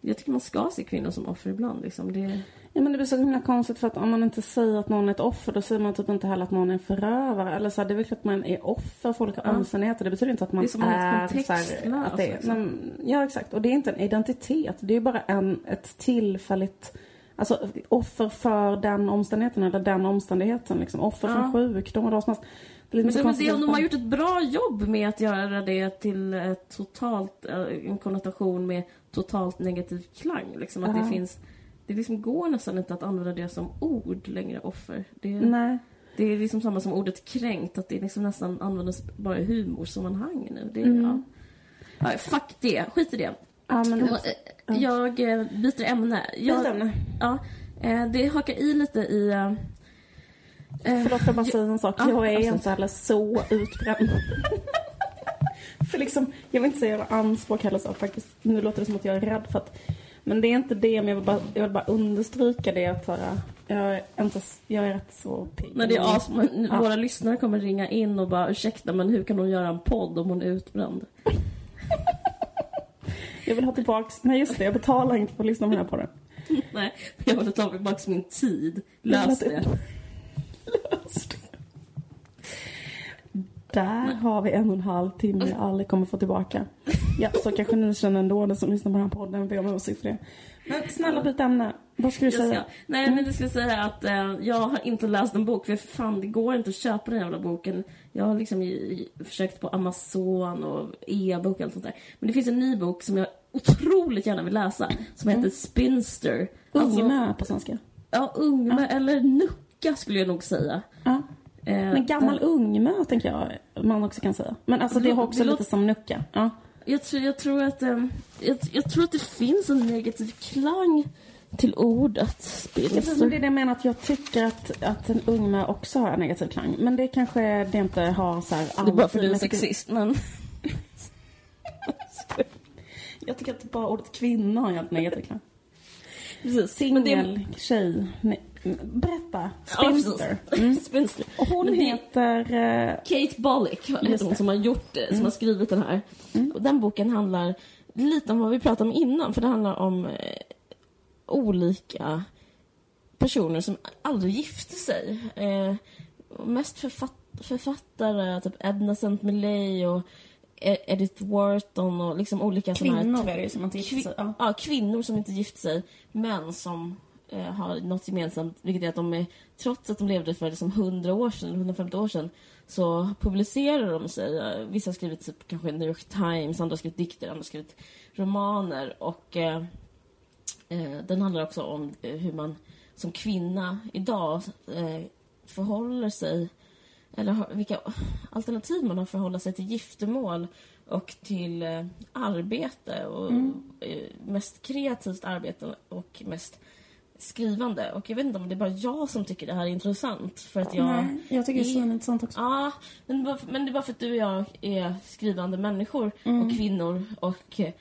jag tycker man ska se kvinnor som offer ibland liksom. Det... Ja men det blir så himla konstigt för att om man inte säger att någon är ett offer då säger man typ inte heller att någon är en förövare. Eller så här, det är väl klart att man är offer för olika ja. omständigheter. Det betyder inte att man det är, är så här, att det är, men, Ja exakt. Och det är inte en identitet. Det är bara en, ett tillfälligt Alltså offer för den omständigheten eller den omständigheten liksom. Offer ja. för sjukdom och vad som helst. Det men, men det, de har gjort ett bra jobb med att göra det till ett totalt, eh, en konnotation med totalt negativ klang. Liksom, att det finns det liksom går nästan inte att använda det som ord längre, offer. Det, Nej. det är liksom samma som ordet kränkt, att det liksom nästan används bara i humorsammanhang nu. Det, mm. ja. ja. fuck det, skit i det. Ja, men jag, jag eh, byter ämne. Jag, byter ämne? Ja. Eh, det hakar i lite i... Förlåt, jag bara säga en sak. Ja, jag är absolut. inte heller så utbränd. För liksom, jag vill inte säga anspråk heller så faktiskt. Nu låter det som att jag är rädd för att men det är inte det, men jag vill bara, jag vill bara understryka det att höra. Jag är, inte, jag är rätt så pigg. Men det är as, men, ja. Våra lyssnare kommer ringa in och bara ursäkta men hur kan hon göra en podd om hon är utbränd? jag vill ha tillbaks, nej just det, jag betalar inte för att lyssna på den här podden. nej, jag vill ta tillbaks min tid. Lös det. Lös det. Där har vi en och en halv timme jag aldrig kommer få tillbaka. Ja, så kanske ni känner ändå, den som lyssnar på den här podden, ber om ursäkt för det. Men snälla byt ämne. Vad ska du säga? Ska. Nej, men jag skulle säga att eh, jag har inte läst en bok, för fan, det går inte att köpa den jävla boken. Jag har liksom försökt på Amazon och e-bok och allt sånt där. Men det finns en ny bok som jag otroligt gärna vill läsa, som heter mm. Spinster. Ungmö alltså, på svenska. Ja, Ungmö, ja. eller Nucka skulle jag nog säga. Ja. Eh, men gammal där... ungmö tänker jag man också kan säga. Men alltså det har också det lite som nucka. Ja. Jag, tror, jag, tror att, um, jag, jag, tror att det finns en negativ klang till ordet spilster. Det är det jag menar att jag tycker att, att en ungmö också har en negativ klang. Men det kanske det inte har så här Det är bara för att du är sexist men... jag tycker att bara ordet kvinna har en negativ klang. Singel, tjej. Nej. Berätta. Spinster. Mm. Spinster. Och hon heter... Uh... Kate Bollick heter hon som har gjort mm. som har skrivit den här. Mm. Och den boken handlar lite om vad vi pratade om innan, för det handlar om eh, olika personer som aldrig gifte sig. Eh, mest författ författare, typ Edna St. Millay och e- Edith Wharton och liksom olika Kvinnor är det som inte gifte sig. Ja. ja, kvinnor som inte gifte sig, men som eh, har något gemensamt, vilket är att de är, trots att de levde för liksom 100 år sedan, 150 år sedan, så publicerar de sig. Vissa har skrivit typ, kanske New York Times, andra har skrivit dikter, andra har skrivit romaner. Och eh, eh, den handlar också om eh, hur man som kvinna idag eh, förhåller sig eller vilka alternativ man har för att hålla sig till giftermål och till eh, arbete och eh, mest kreativt arbete och mest skrivande. Och jag vet inte om det är bara jag som tycker det här är intressant för att jag... Nej, jag tycker det är är- svinintressant också. Ja, men, det bara- men det är bara för att du och jag är skrivande människor Mm. och kvinnor och eh,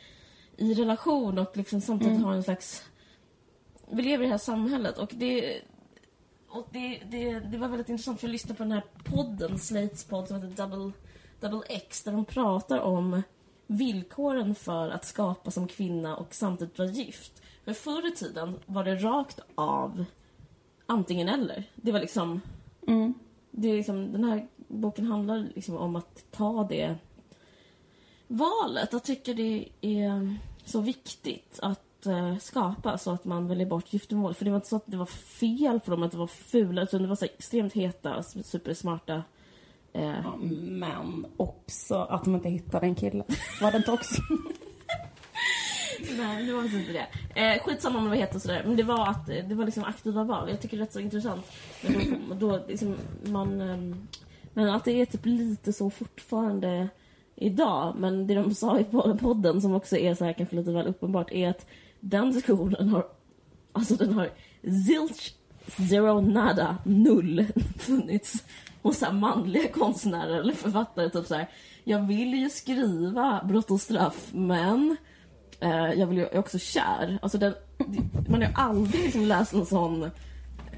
i relation och liksom samtidigt Mm. har en slags... Vi lever i det här samhället och det... Och det, det, det var väldigt intressant för att lyssna på den här podden, Slates podd som heter Double, Double X, där de pratar om villkoren för att skapa som kvinna och samtidigt vara gift. För förr i tiden var det rakt av antingen eller. Det var liksom Mm. det är liksom, den här boken handlar liksom om att ta det valet. Jag tycker det är så viktigt att eh, skapa så att man väljer bort giftermål. För det var inte så att det var fel på dem, att det var fula, utan det var så extremt heta, supersmarta eh, Ja, men också att de inte hittade en kille. Var det inte också? Nej, det var alltså inte det. Eh, skitsamma om det var hett. och sådär. Men det var att eh, det var liksom aktiva val. Jag tycker det är rätt så intressant. Men då, då liksom, man, Eh, men att det är typ lite så fortfarande idag. Men det de sa i podden som också är så här kanske lite väl uppenbart är att den diskussionen har, alltså den har zilch, zero, nada, null funnits hos så här manliga konstnärer eller författare. Typ så här, jag vill ju skriva brott och straff men Eh, jag vill ju, jag är också kär. Alltså den, man har ju aldrig liksom läst en sån,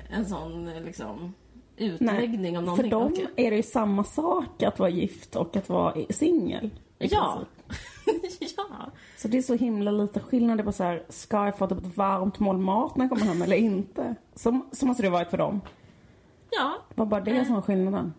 en sån liksom, utläggning För någonting. dem Och- är det ju samma sak att vara gift och att vara singel. i Ja. princip. ja. Så det är så himla lite skillnad. Det är bara så här, ska jag få typ ett varmt mål mat när jag kommer hem eller inte? Så, så måste det ha varit för dem. Ja, Det var bara det som var skillnaden.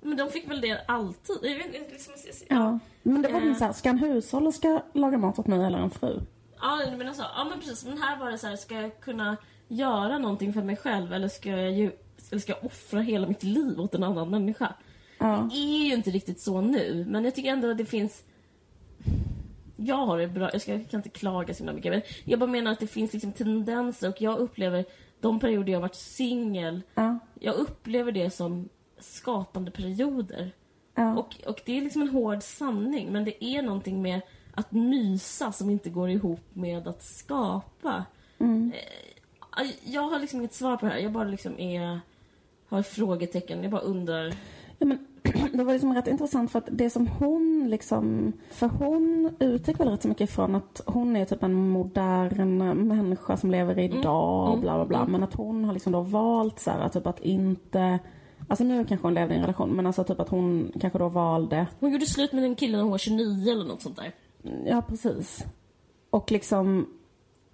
Men de fick väl det alltid. Jag vet, liksom, Ja. Men det var Eh. ju så här, ska en hushåll ska laga mat åt mig eller en fru? Ja, men alltså, ja men precis. Men här var det så här, ska jag kunna göra någonting för mig själv eller ska jag, ju, eller ska jag offra hela mitt liv åt en annan människa? Ja. Det är ju inte riktigt så nu, men jag tycker ändå att det finns... Jag har det bra, jag, ska, jag kan inte klaga så mycket, men jag bara menar att det finns liksom tendenser och jag upplever de perioder jag har varit singel, Ja. jag upplever det som skapande perioder. Ja. Och, och det är liksom en hård sanning, men det är någonting med att mysa som inte går ihop med att skapa. Mm. Eh, Jag har liksom inget svar på det här, jag bara liksom är... Har frågetecken, jag bara undrar. Ja, men det var liksom rätt intressant för att det som hon liksom, för hon utgick väl rätt så mycket ifrån att hon är typ en modern människa som lever idag och bla bla bla. Men att hon har liksom då valt så här, typ att inte, alltså nu kanske hon levde i en relation men alltså typ att hon kanske då valde, Hon gjorde slut med en kille när hon var 29 eller något sånt där. ja precis. Och liksom,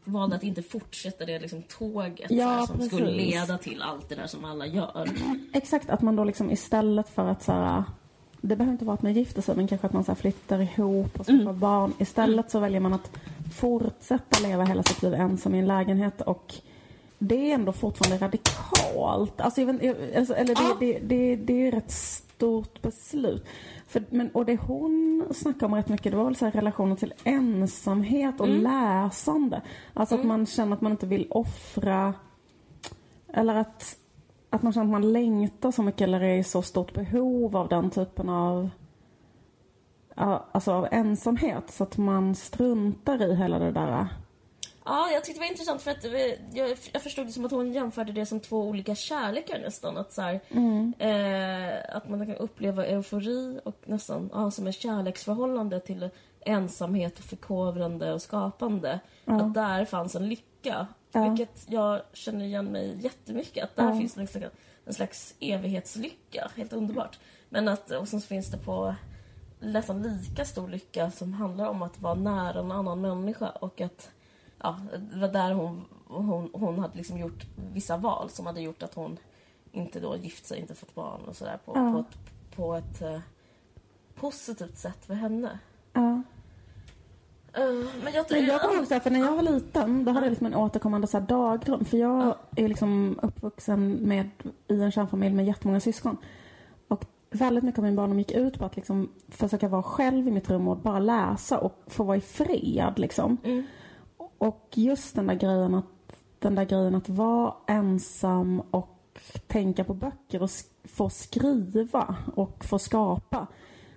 Valde att inte fortsätta det liksom tåget Ja, här, som precis. skulle leda till allt det där som alla gör. exakt att man då liksom istället för att så här, det behöver inte vara att man gifter sig men kanske att man så här flyttar ihop och skaffar barn. Istället så väljer man att fortsätta leva hela sitt liv ensam i en lägenhet och det är ändå fortfarande radikalt. Alltså, alltså, eller det, Ja. det, det, det är ett stort beslut. För, men, och det hon snackar om rätt mycket det var väl så relationen till ensamhet och läsande. Alltså att man känner att man inte vill offra eller att, att man känner att man längtar så mycket eller är i så stort behov av den typen av alltså av ensamhet så att man struntar i hela det där. Ja, jag tyckte det var intressant för att jag, jag förstod det som att hon jämförde det som två olika kärlekar nästan. Att, så här, eh, att man kan uppleva eufori och nästan ja, som ett kärleksförhållande till ensamhet, och förkovrande och skapande. Att där fanns en lycka. Ja. Vilket jag känner igen mig jättemycket. Att där Ja. finns en slags, en slags evighetslycka. Helt underbart. Men att, och sen så finns det på nästan lika stor lycka som handlar om att vara nära en annan människa och att ja, det var där hon, hon, hon hade liksom gjort vissa val som hade gjort att hon inte då gift sig, inte fått barn och sådär på, Ja. på ett, på ett eh, positivt sätt för henne. Ja. Eh, men jag, Men jag kommer ihåg för när jag var liten, då hade jag liksom en återkommande så här dagdröm. För jag är liksom uppvuxen med, i en kärnfamilj med jättemånga syskon. Och väldigt mycket av min barndom gick ut på att liksom försöka vara själv i mitt rum och bara läsa och få vara i fred liksom. Mm. Och just den där grejen att, den där grejen att vara ensam och tänka på böcker och få skriva och få skapa.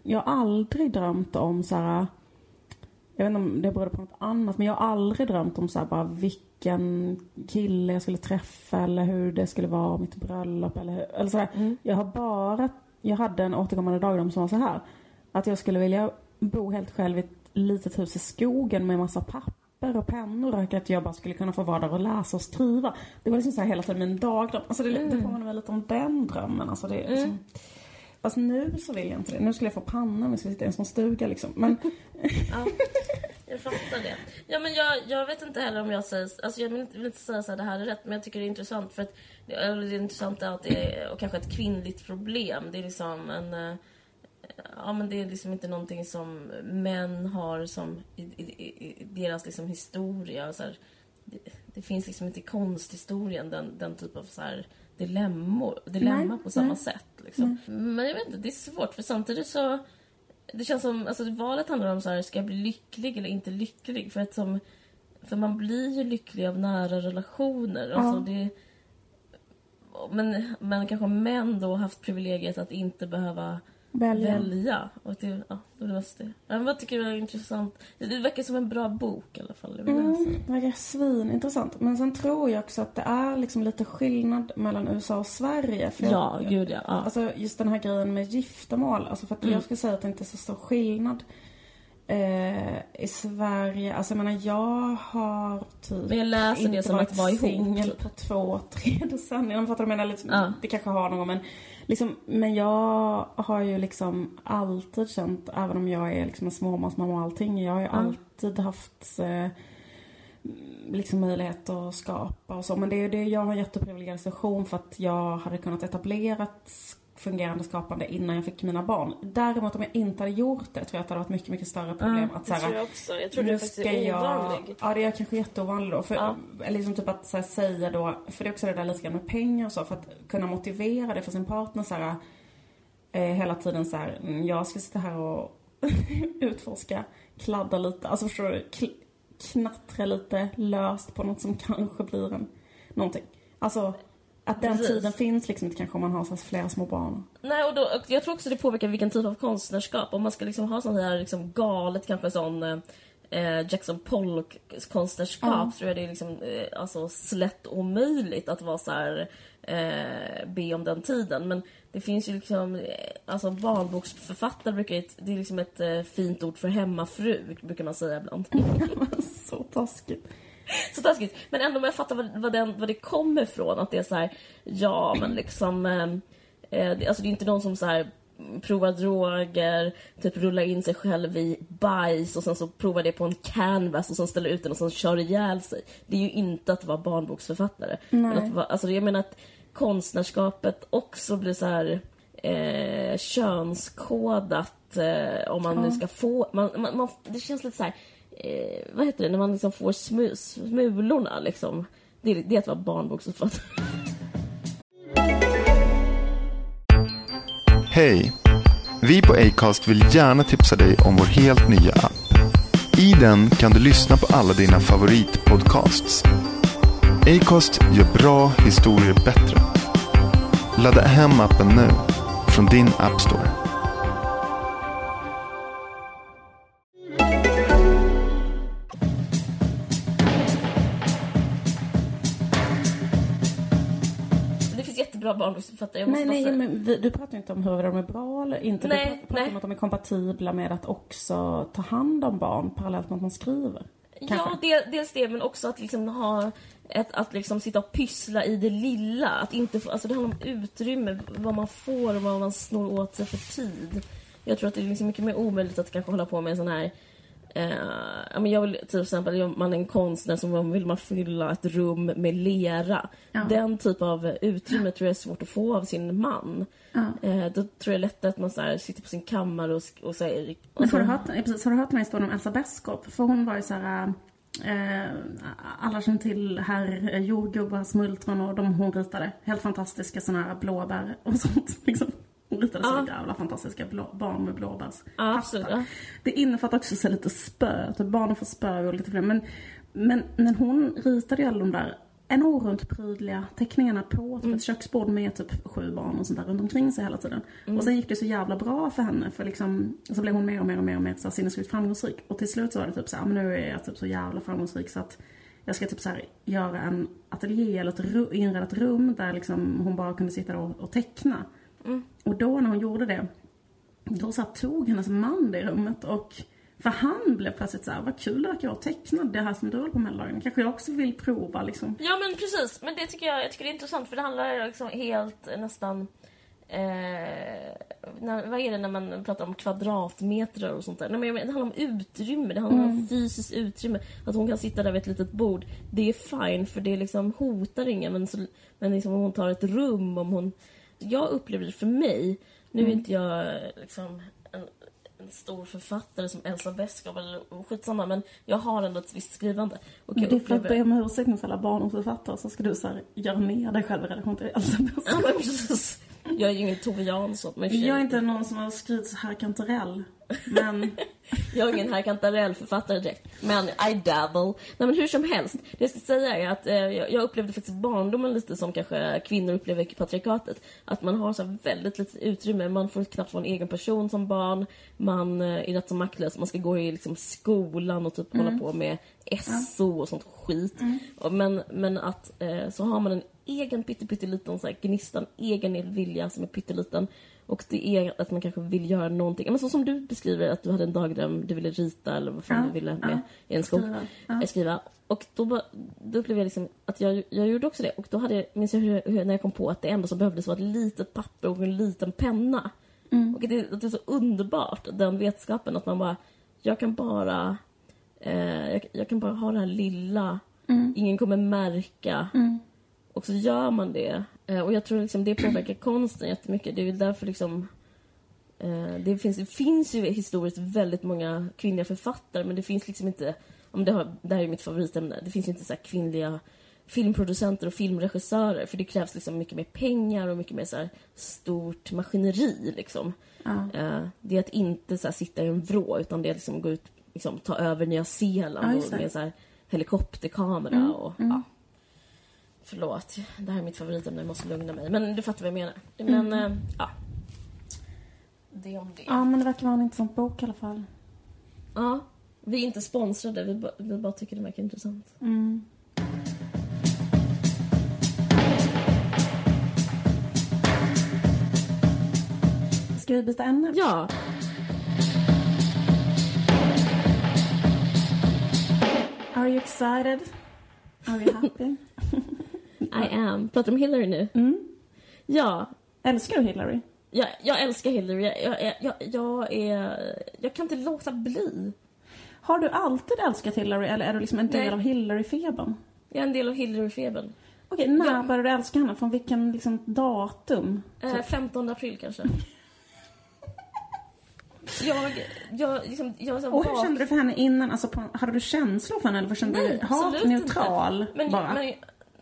Jag har aldrig drömt om så här, jag vet inte om det berodde på något annat, men jag har aldrig drömt om så här, bara vilken kille jag skulle träffa eller hur det skulle vara mitt bröllop eller, eller sådär. Mm. Jag har bara, jag hade en återkommande dagdröm som var så här. Att jag skulle vilja bo helt själv i ett litet hus i skogen med massa papper och pennor och att jag bara skulle kunna få vara där och läsa och skriva. Det var liksom så här hela tiden min dagdröm. Alltså det, mm. det påminner mig lite om den drömmen. Alltså det, liksom, mm. Fast nu så vill jag inte det. Nu skulle jag få panna om jag skulle sitta i en sån stuga liksom. Men... ja, jag fattar det. Ja, men jag, jag vet inte heller om jag säger... Alltså jag vill inte, vill inte säga att det här är rätt, men jag tycker det är intressant för att det är, det är intressant att det är och kanske ett kvinnligt problem. Det är liksom en... Ja, men det är liksom inte någonting som män har som i, i, i deras liksom historia. Så här, det, det, finns liksom inte i konsthistorien den, den typ av så här dilemmor, dilemma nej, på samma nej. sätt. Liksom. Men jag vet inte, det är svårt för samtidigt så... Det känns som, alltså valet handlar om så här, ska jag bli lycklig eller inte lycklig? För att som, för man blir ju lycklig av nära relationer. Ja. Alltså det, men, men kanske män då haft privilegiet att inte behöva välja. välja. Och det, ja, det var det. Men vad tycker du är intressant? Det verkar som en bra bok i alla fall. Mm, det verkar svinintressant. Men sen tror jag också att det är liksom lite skillnad mellan USA och Sverige. För ja, jag, gud ja. ja. Alltså just den här grejen med giftermål. Alltså för att mm. jag skulle säga att det inte är så stor skillnad. Eh, I Sverige, alltså jag menar jag har typ Men jag läser det som att vara ihop. singel på två, tre decennier. Jag fattar du menar? Liksom, ja. Det kanske har någon men Liksom, men jag har ju liksom alltid känt, även om jag är liksom en småbarnsmamma och allting, jag har ju mm. alltid haft eh, liksom möjlighet att skapa och så. Men det är det jag har en jätteprivilegierad situation för att jag hade kunnat etablera ett fungerande skapande innan jag fick mina barn. Däremot om jag inte hade gjort det tror jag att det hade varit mycket, mycket större problem. Mm, att, så här, det tror jag också. Jag tror det faktiskt är ovanligt. Ja, det är kanske jätteovanligt då. För, ja. Liksom typ att så här, säga då, för det är också det där lite grann med pengar och så, för att kunna motivera det för sin partner så här, eh, hela tiden så här, mm, jag ska sitta här och utforska, kladda lite, alltså förstår du, knattra lite löst på något som kanske blir en, någonting. Alltså att den Precis. tiden finns liksom inte kanske om man har så flera små barn. Nej, och, då, och jag tror också det påverkar vilken typ av konstnärskap. Om man ska liksom ha sån här liksom galet, kanske sån eh, Jackson Pollock konstnärskap ja. tror jag det är liksom eh, alltså slätt omöjligt att vara så här, eh, be om den tiden. Men det finns ju liksom, eh, alltså barnboksförfattare brukar det är liksom ett eh, fint ord för hemmafru brukar man säga ibland. så taskigt. så taskigt. Men ändå, jag fattar vad, vad, den, vad det kommer ifrån. Att det är så här, ja men liksom... Eh, eh alltså det är inte någon som så här provar droger, typ rullar in sig själv i bajs och sen så provar det på en canvas och sen ställer ut den och sen kör ihjäl sig. Det är ju inte att vara barnboksförfattare. Men att vara, alltså jag menar att konstnärskapet också blir så här eh, könskodat eh, om man ja. nu ska få... Man, man, man, det känns lite så här eh, vad heter det, när man liksom får smu, smulorna liksom. Det, det är att vara barnboksförfattare. Hej! Vi på Acast vill gärna tipsa dig om vår helt nya app. I den kan du lyssna på alla dina favoritpodcasts. Acast gör bra historier bättre. Ladda hem appen nu från din App Store. Barnboksförfattare. Nej, nej, men vi, du pratar inte om huruvida de är bra eller inte. Nej, du pratar nej. om att de är kompatibla med att också ta hand om barn parallellt med att man skriver. Kanske. Ja, del, dels det, men också att liksom ha ett, att liksom sitta och pyssla i det lilla. Att inte få, alltså det handlar om utrymme, vad man får och vad man snor åt sig för tid. Jag tror att det är liksom mycket mer omöjligt att kanske hålla på med en sån här Eh, jag vill till exempel, man är en konstnär som vill man fylla ett rum med lera. Ja. Den typ av utrymme tror jag är svårt att få av sin man. Ja. Eh, då tror jag lättare att man så här, sitter på sin kammare och, och säger... Men har, du hört, precis, har du hört den här historien om Elsa Beskow? För hon var ju så här... Eh, alla känner till herr jordgubbar, smultron och de hon ritade. Helt fantastiska sådana här blåbär och sånt. Liksom. Hon ritade så jävla fantastiska blå, barn med blåbärs. Ja. Det innefattar också så lite spö, typ barnen får spö och lite fler. Men, men, men hon ritade ju alla de där enormt prydliga teckningarna på typ ett köksbord med typ sju barn och sånt där runt omkring sig hela tiden. Och sen gick det så jävla bra för henne för liksom, så blev hon mer och mer och mer och mer så sinnessjukt framgångsrik. Och till slut så var det typ så här, men nu är jag typ så jävla framgångsrik så att jag ska typ så här göra en ateljé eller ett ru- inreda ett rum där liksom hon bara kunde sitta och, och teckna. Och då när hon gjorde det, då så tog hennes man det rummet och för han blev plötsligt så här, vad kul det verkar vara att teckna det här som du håller på med hela dagen. Kanske jag också vill prova liksom. Ja men precis, men det tycker jag, jag tycker det är intressant för det handlar liksom helt eh, nästan eh, när, vad är det när man pratar om kvadratmeter och sånt där? Nej, men det handlar om utrymme, det handlar om fysiskt utrymme. Att hon kan sitta där vid ett litet bord, det är fine för det liksom hotar ingen men, så, men liksom om hon tar ett rum, om hon... Jag upplever det för mig, nu är inte jag liksom en, en stor författare som Elsa Beskow eller skitsamma men jag har ändå ett visst skrivande. Och jag Det är för att be om ursäkt mot alla barndomsförfattare så ska du så här, göra ner dig själv i relation till Elsa Beskow. Ja, men. Jag är ju ingen Tove Jansson. Men Jag är inte någon som har skrivit så här kantarell. Men jag är ingen Kantarell-författare direkt. Men I dabble. Nej men hur som helst. Det jag ska säga är att eh, jag upplevde faktiskt barndomen lite som kanske kvinnor upplever patriarkatet. Att man har så väldigt lite utrymme. Man får knappt vara en egen person som barn. Man eh, är rätt så maktlös. Man ska gå i liksom, skolan och typ hålla på med SO och sånt skit. Och, men, men att eh, så har man en egen pytteliten så här, gnistan, egen vilja som är pytteliten. Och det är att man kanske vill göra någonting. Men så som du beskriver att du hade en dagdröm, du ville rita eller vad fan Ja, du ville ja. med i en skog. Skriva, ja. eh, Skriva. Och då, då upplevde jag liksom att jag, jag gjorde också det. Och då hade jag, minns jag hur, hur, när jag kom på att det enda som behövdes var ett litet papper och en liten penna. Mm. Och det, det är så underbart, den vetskapen att man bara, jag kan bara, eh, jag, jag kan bara ha det här lilla, ingen kommer märka. Och så gör man det. Eh, och jag tror liksom det påverkar konsten jättemycket. Det är väl därför liksom eh, det, finns, det finns ju historiskt väldigt många kvinnliga författare men det finns liksom inte, om det, har, det här är mitt favoritämne, det finns ju inte så kvinnliga filmproducenter och filmregissörer för det krävs liksom mycket mer pengar och mycket mer så stort maskineri liksom. ja. Eh, det är att inte så sitta i en vrå utan det är liksom gå ut, liksom, ta över Nya Ja, Zeeland och det. med så helikopterkamera och ja. Förlåt, det här är mitt favoritämne, jag måste lugna mig. Men du fattar vad jag menar. Men, eh, ja. Det om det. ja, men det verkar vara en intressant bok i alla fall. Ja. Vi är inte sponsrade, vi, ba, vi bara tycker det verkar intressant. Mm. Ska vi byta ämne? Ja, Are you excited? Are you happy? I am. Pratar om Hillary nu? Mm. Ja, Älskar du Hillary? jag, jag älskar Hillary. Jag, jag, jag, jag, är... Jag kan inte låta bli. Har du alltid älskat Hillary eller är du liksom en del Nej. av Hillary-febern? Jag är en del av Hillary-febern. Okej, när Ja. började du älska henne? Från vilken liksom, datum? Eh, 15 april kanske. Jag, jag, liksom, jag så Och hur vak- kände du för henne innan? Alltså, på, hade du känslor för henne eller kände Nej, du hat, neutral inte. Men, bara? Men,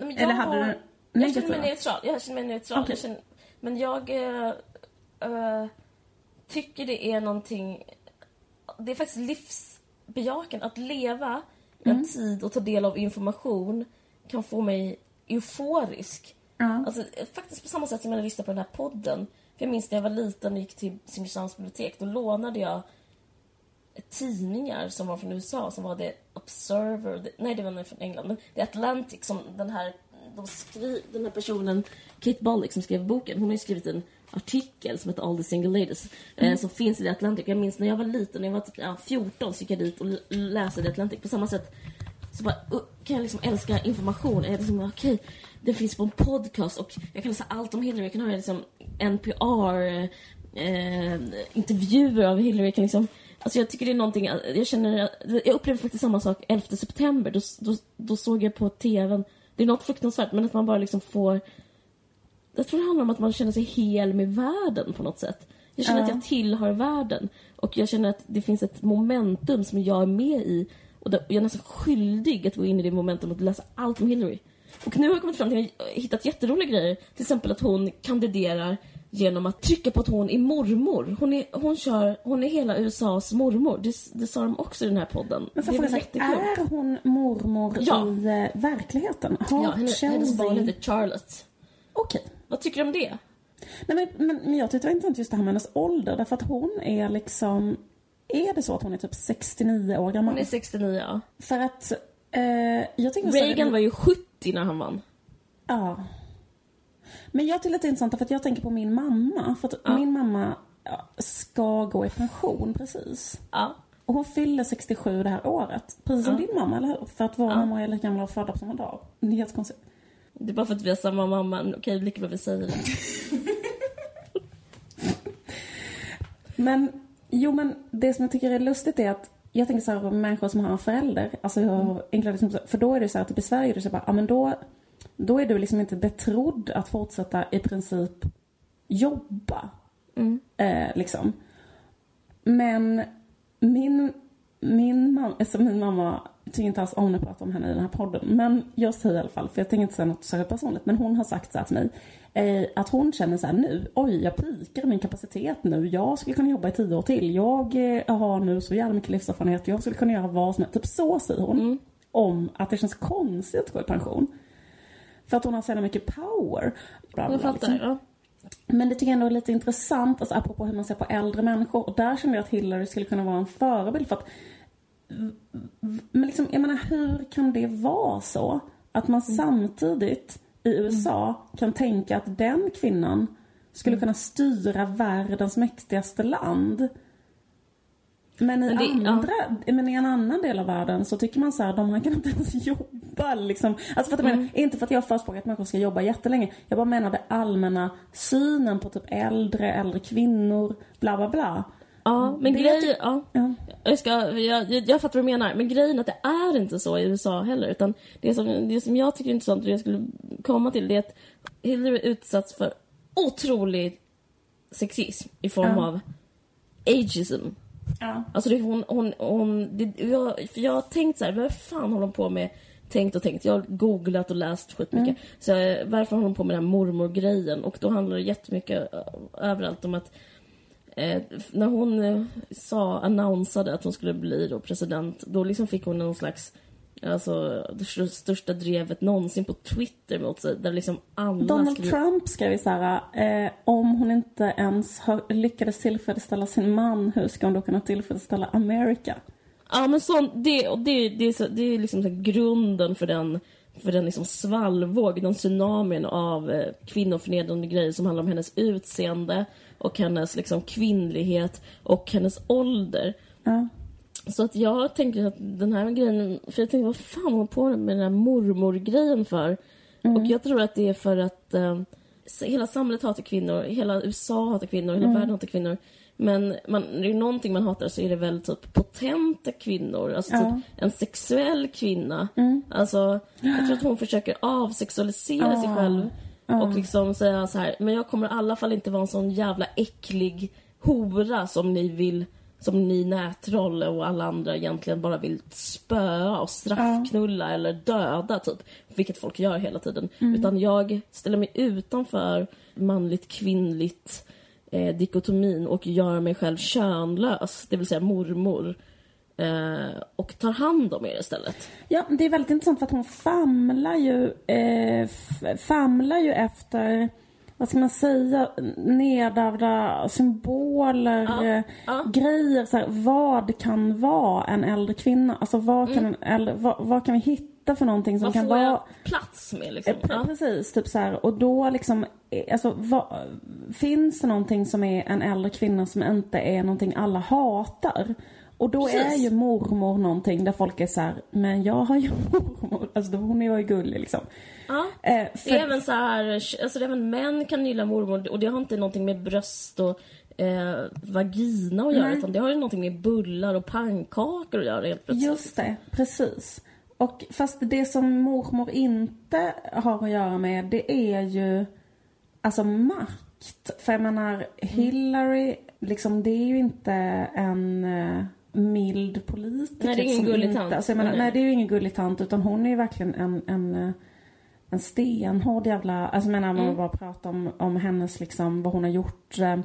men jag Eller hade har, du Jag känner mig neutral. Jag känner mig neutral. Okej. Jag känner, men jag eh, tycker det är någonting... Det är faktiskt livsbejakande. Att leva Mm. en tid och ta del av information kan få mig euforisk. Ja. Alltså, faktiskt på samma sätt som jag lyssnade på den här podden. För jag minns när jag var liten och gick till Simrishamns bibliotek. Då lånade jag tidningar som var från USA, som var The Observer, nej det var från England, men The Atlantic som den här, de skri, den här personen, Kate Bollick som skrev boken, hon har ju skrivit en artikel som heter All the single ladies, eh, som finns i The Atlantic. Jag minns när jag var liten, när jag var typ, ja, 14 så gick jag dit och läste The Atlantic. På samma sätt så bara, kan jag liksom älska information. Jag liksom, okej, det finns på en podcast och jag kan läsa allt om Hillary. Jag kan höra liksom NPR eh, intervjuer av Hillary. Jag kan liksom, alltså jag tycker det är någonting, jag känner, jag upplevde faktiskt samma sak 11 september. Då, då, då såg jag på TVn, det är något fruktansvärt men att man bara liksom får jag tror det handlar om att man känner sig hel med världen på något sätt. Jag känner Ja. att jag tillhör världen. Och jag känner att det finns ett momentum som jag är med i. Och jag är nästan skyldig att gå in i det momentum och läsa allt om Hillary. Och nu har jag kommit fram till att jag hittat jätteroliga grejer. Till exempel att hon kandiderar genom att trycka på att hon är mormor. Hon är, hon kör, hon är hela USAs mormor. Det, det sa de också i den här podden. Men det är är hon mormor Ja. i eh, verkligheten? Har Ja, hennes, hennes barn heter Charlotte. Okej. Vad tycker du om det? Nej, men, men, men jag tyckte det var intressant just det här med hennes ålder. Därför att hon är liksom... Är det så att hon är typ 69 år gammal? Hon är 69 ja. För att... Eh, jag tycker så här- Reagan var ju 70 när han vann. Ja. Men jag tycker det är intressant för att jag tänker på min mamma. För att Ja. min mamma ska gå i pension precis. Ja. Och hon fyller 67 det här året. Precis som Ja. din mamma, eller hur? För att våra Ja. mammor är lika gamla och födda på samma dag. Det är jättekonstigt. Det är bara för att vi har samma mamma. Okej, lika bra vi säger det. Men, jo men det som jag tycker är lustigt är att jag tänker så här människor som har en förälder, alltså liksom, för då är det så här typ i Sverige, är det så bara, ja men då, då är du liksom inte betrodd att fortsätta i princip jobba. Mm. Eh, liksom. Men min, min mamma, alltså min mamma tycker inte alls om att prata om henne i den här podden. Men jag säger i alla fall, för jag tänker inte säga något särskilt personligt. Men hon har sagt så här till mig. Eh, att hon känner så här nu, oj jag pikar min kapacitet nu. Jag skulle kunna jobba i tio år till. Jag eh, har nu så jävla mycket livserfarenhet. Jag skulle kunna göra vad som helst. Typ så säger hon. Om att det känns konstigt att gå i pension. För att hon har så mycket power. Bla, bla, Jag fattar. liksom. Men det tycker jag ändå är lite intressant, alltså apropå hur man ser på äldre människor. Och där kände jag att Hillary skulle kunna vara en förebild för att men liksom, jag menar hur kan det vara så? Att man samtidigt i USA kan tänka att den kvinnan skulle kunna styra världens mäktigaste land. Men i, Men det- ja. andra, men i en annan del av världen så tycker man så här, de här kan inte ens jobba liksom. Alltså för att jag menar, inte för att jag förespråkar att människor ska jobba jättelänge. Jag bara menar det allmänna synen på typ äldre, äldre kvinnor, bla bla bla. Ja, men grejen... ty- Ja. Ja. Jag, ska, jag, jag, jag fattar vad du menar, men grejen är att det är inte så i USA heller. Utan det som, det som jag tycker är intressant och det jag skulle komma till det är att Hillary utsatts för otrolig sexism i form Ja. av ageism. Ja. Alltså det, hon, hon, hon det, jag, för jag har tänkt så här, vad fan håller hon på med? Tänkt och tänkt. Jag har googlat och läst skitmycket. Så eh, varför håller hon på med den här mormor-grejen? Och då handlar det jättemycket eh, överallt om att eh, när hon eh, sa, annonsade att hon skulle bli då president, då liksom fick hon någon slags Alltså det stör- största drevet någonsin på Twitter mot sig där liksom alla Donald skrev- Trump skrev ju såhär, eh, om hon inte ens har, lyckades tillfredsställa sin man, hur ska hon då kunna tillfredsställa America? Ja men sånt, det, och det, det, är så, det är liksom så här grunden för den, för den liksom svallvåg, den tsunamin av eh, kvinnoförnedrande grejer som handlar om hennes utseende och hennes liksom kvinnlighet och hennes ålder. Ja. Så att jag tänker att den här grejen, för jag tänker vad fan håller på med den här mormor-grejen för? Och jag tror att det är för att eh, hela samhället hatar kvinnor, hela USA hatar kvinnor, hela världen hatar kvinnor. Men man, det är någonting man hatar så är det väl typ potenta kvinnor, alltså Ja. typ en sexuell kvinna. Alltså, jag tror att hon försöker avsexualisera sig Ja. själv och liksom säga så här, men jag kommer i alla fall inte vara en sån jävla äcklig hora som ni vill som ni nätroll och alla andra egentligen bara vill spöa och straffknulla eller döda typ. Vilket folk gör hela tiden. Utan jag ställer mig utanför manligt kvinnligt eh, dikotomin och gör mig själv könlös, det vill säga mormor. Eh, och tar hand om er istället. Ja, det är väldigt intressant för att hon famlar ju, eh, famlar ju efter, vad ska man säga, nedärvda symboler, Ja, eh, ja. grejer. Så här, vad kan vara en äldre kvinna? Alltså vad kan, en äldre, vad, vad kan vi hitta för någonting som Vad kan får vara... plats med liksom? Eh, Ja. Precis, typ så här. Och då liksom, eh, alltså, vad, finns det någonting som är en äldre kvinna som inte är någonting alla hatar? Och då Precis. är ju mormor någonting där folk är så här, men jag har ju mormor, alltså hon är ju gullig liksom. Ja. Eh, Det för, är även så här, alltså det även män kan gilla mormor och det har inte någonting med bröst och eh, vagina att göra Nej. utan det har ju någonting med bullar och pannkakor att göra helt plötsligt. Just det, precis. Och fast det som mormor inte har att göra med, det är ju alltså makt. För jag menar, Hillary, liksom det är ju inte en eh, mild politiker. Nej, det är ingen gullig inte, tant. Alltså, jag menar, Nej. nej, det är ju ingen gullig tant utan hon är ju verkligen en, en, eh, en stenhård jävla, alltså menar man mm. bara pratar om, om hennes liksom, vad hon har gjort eh,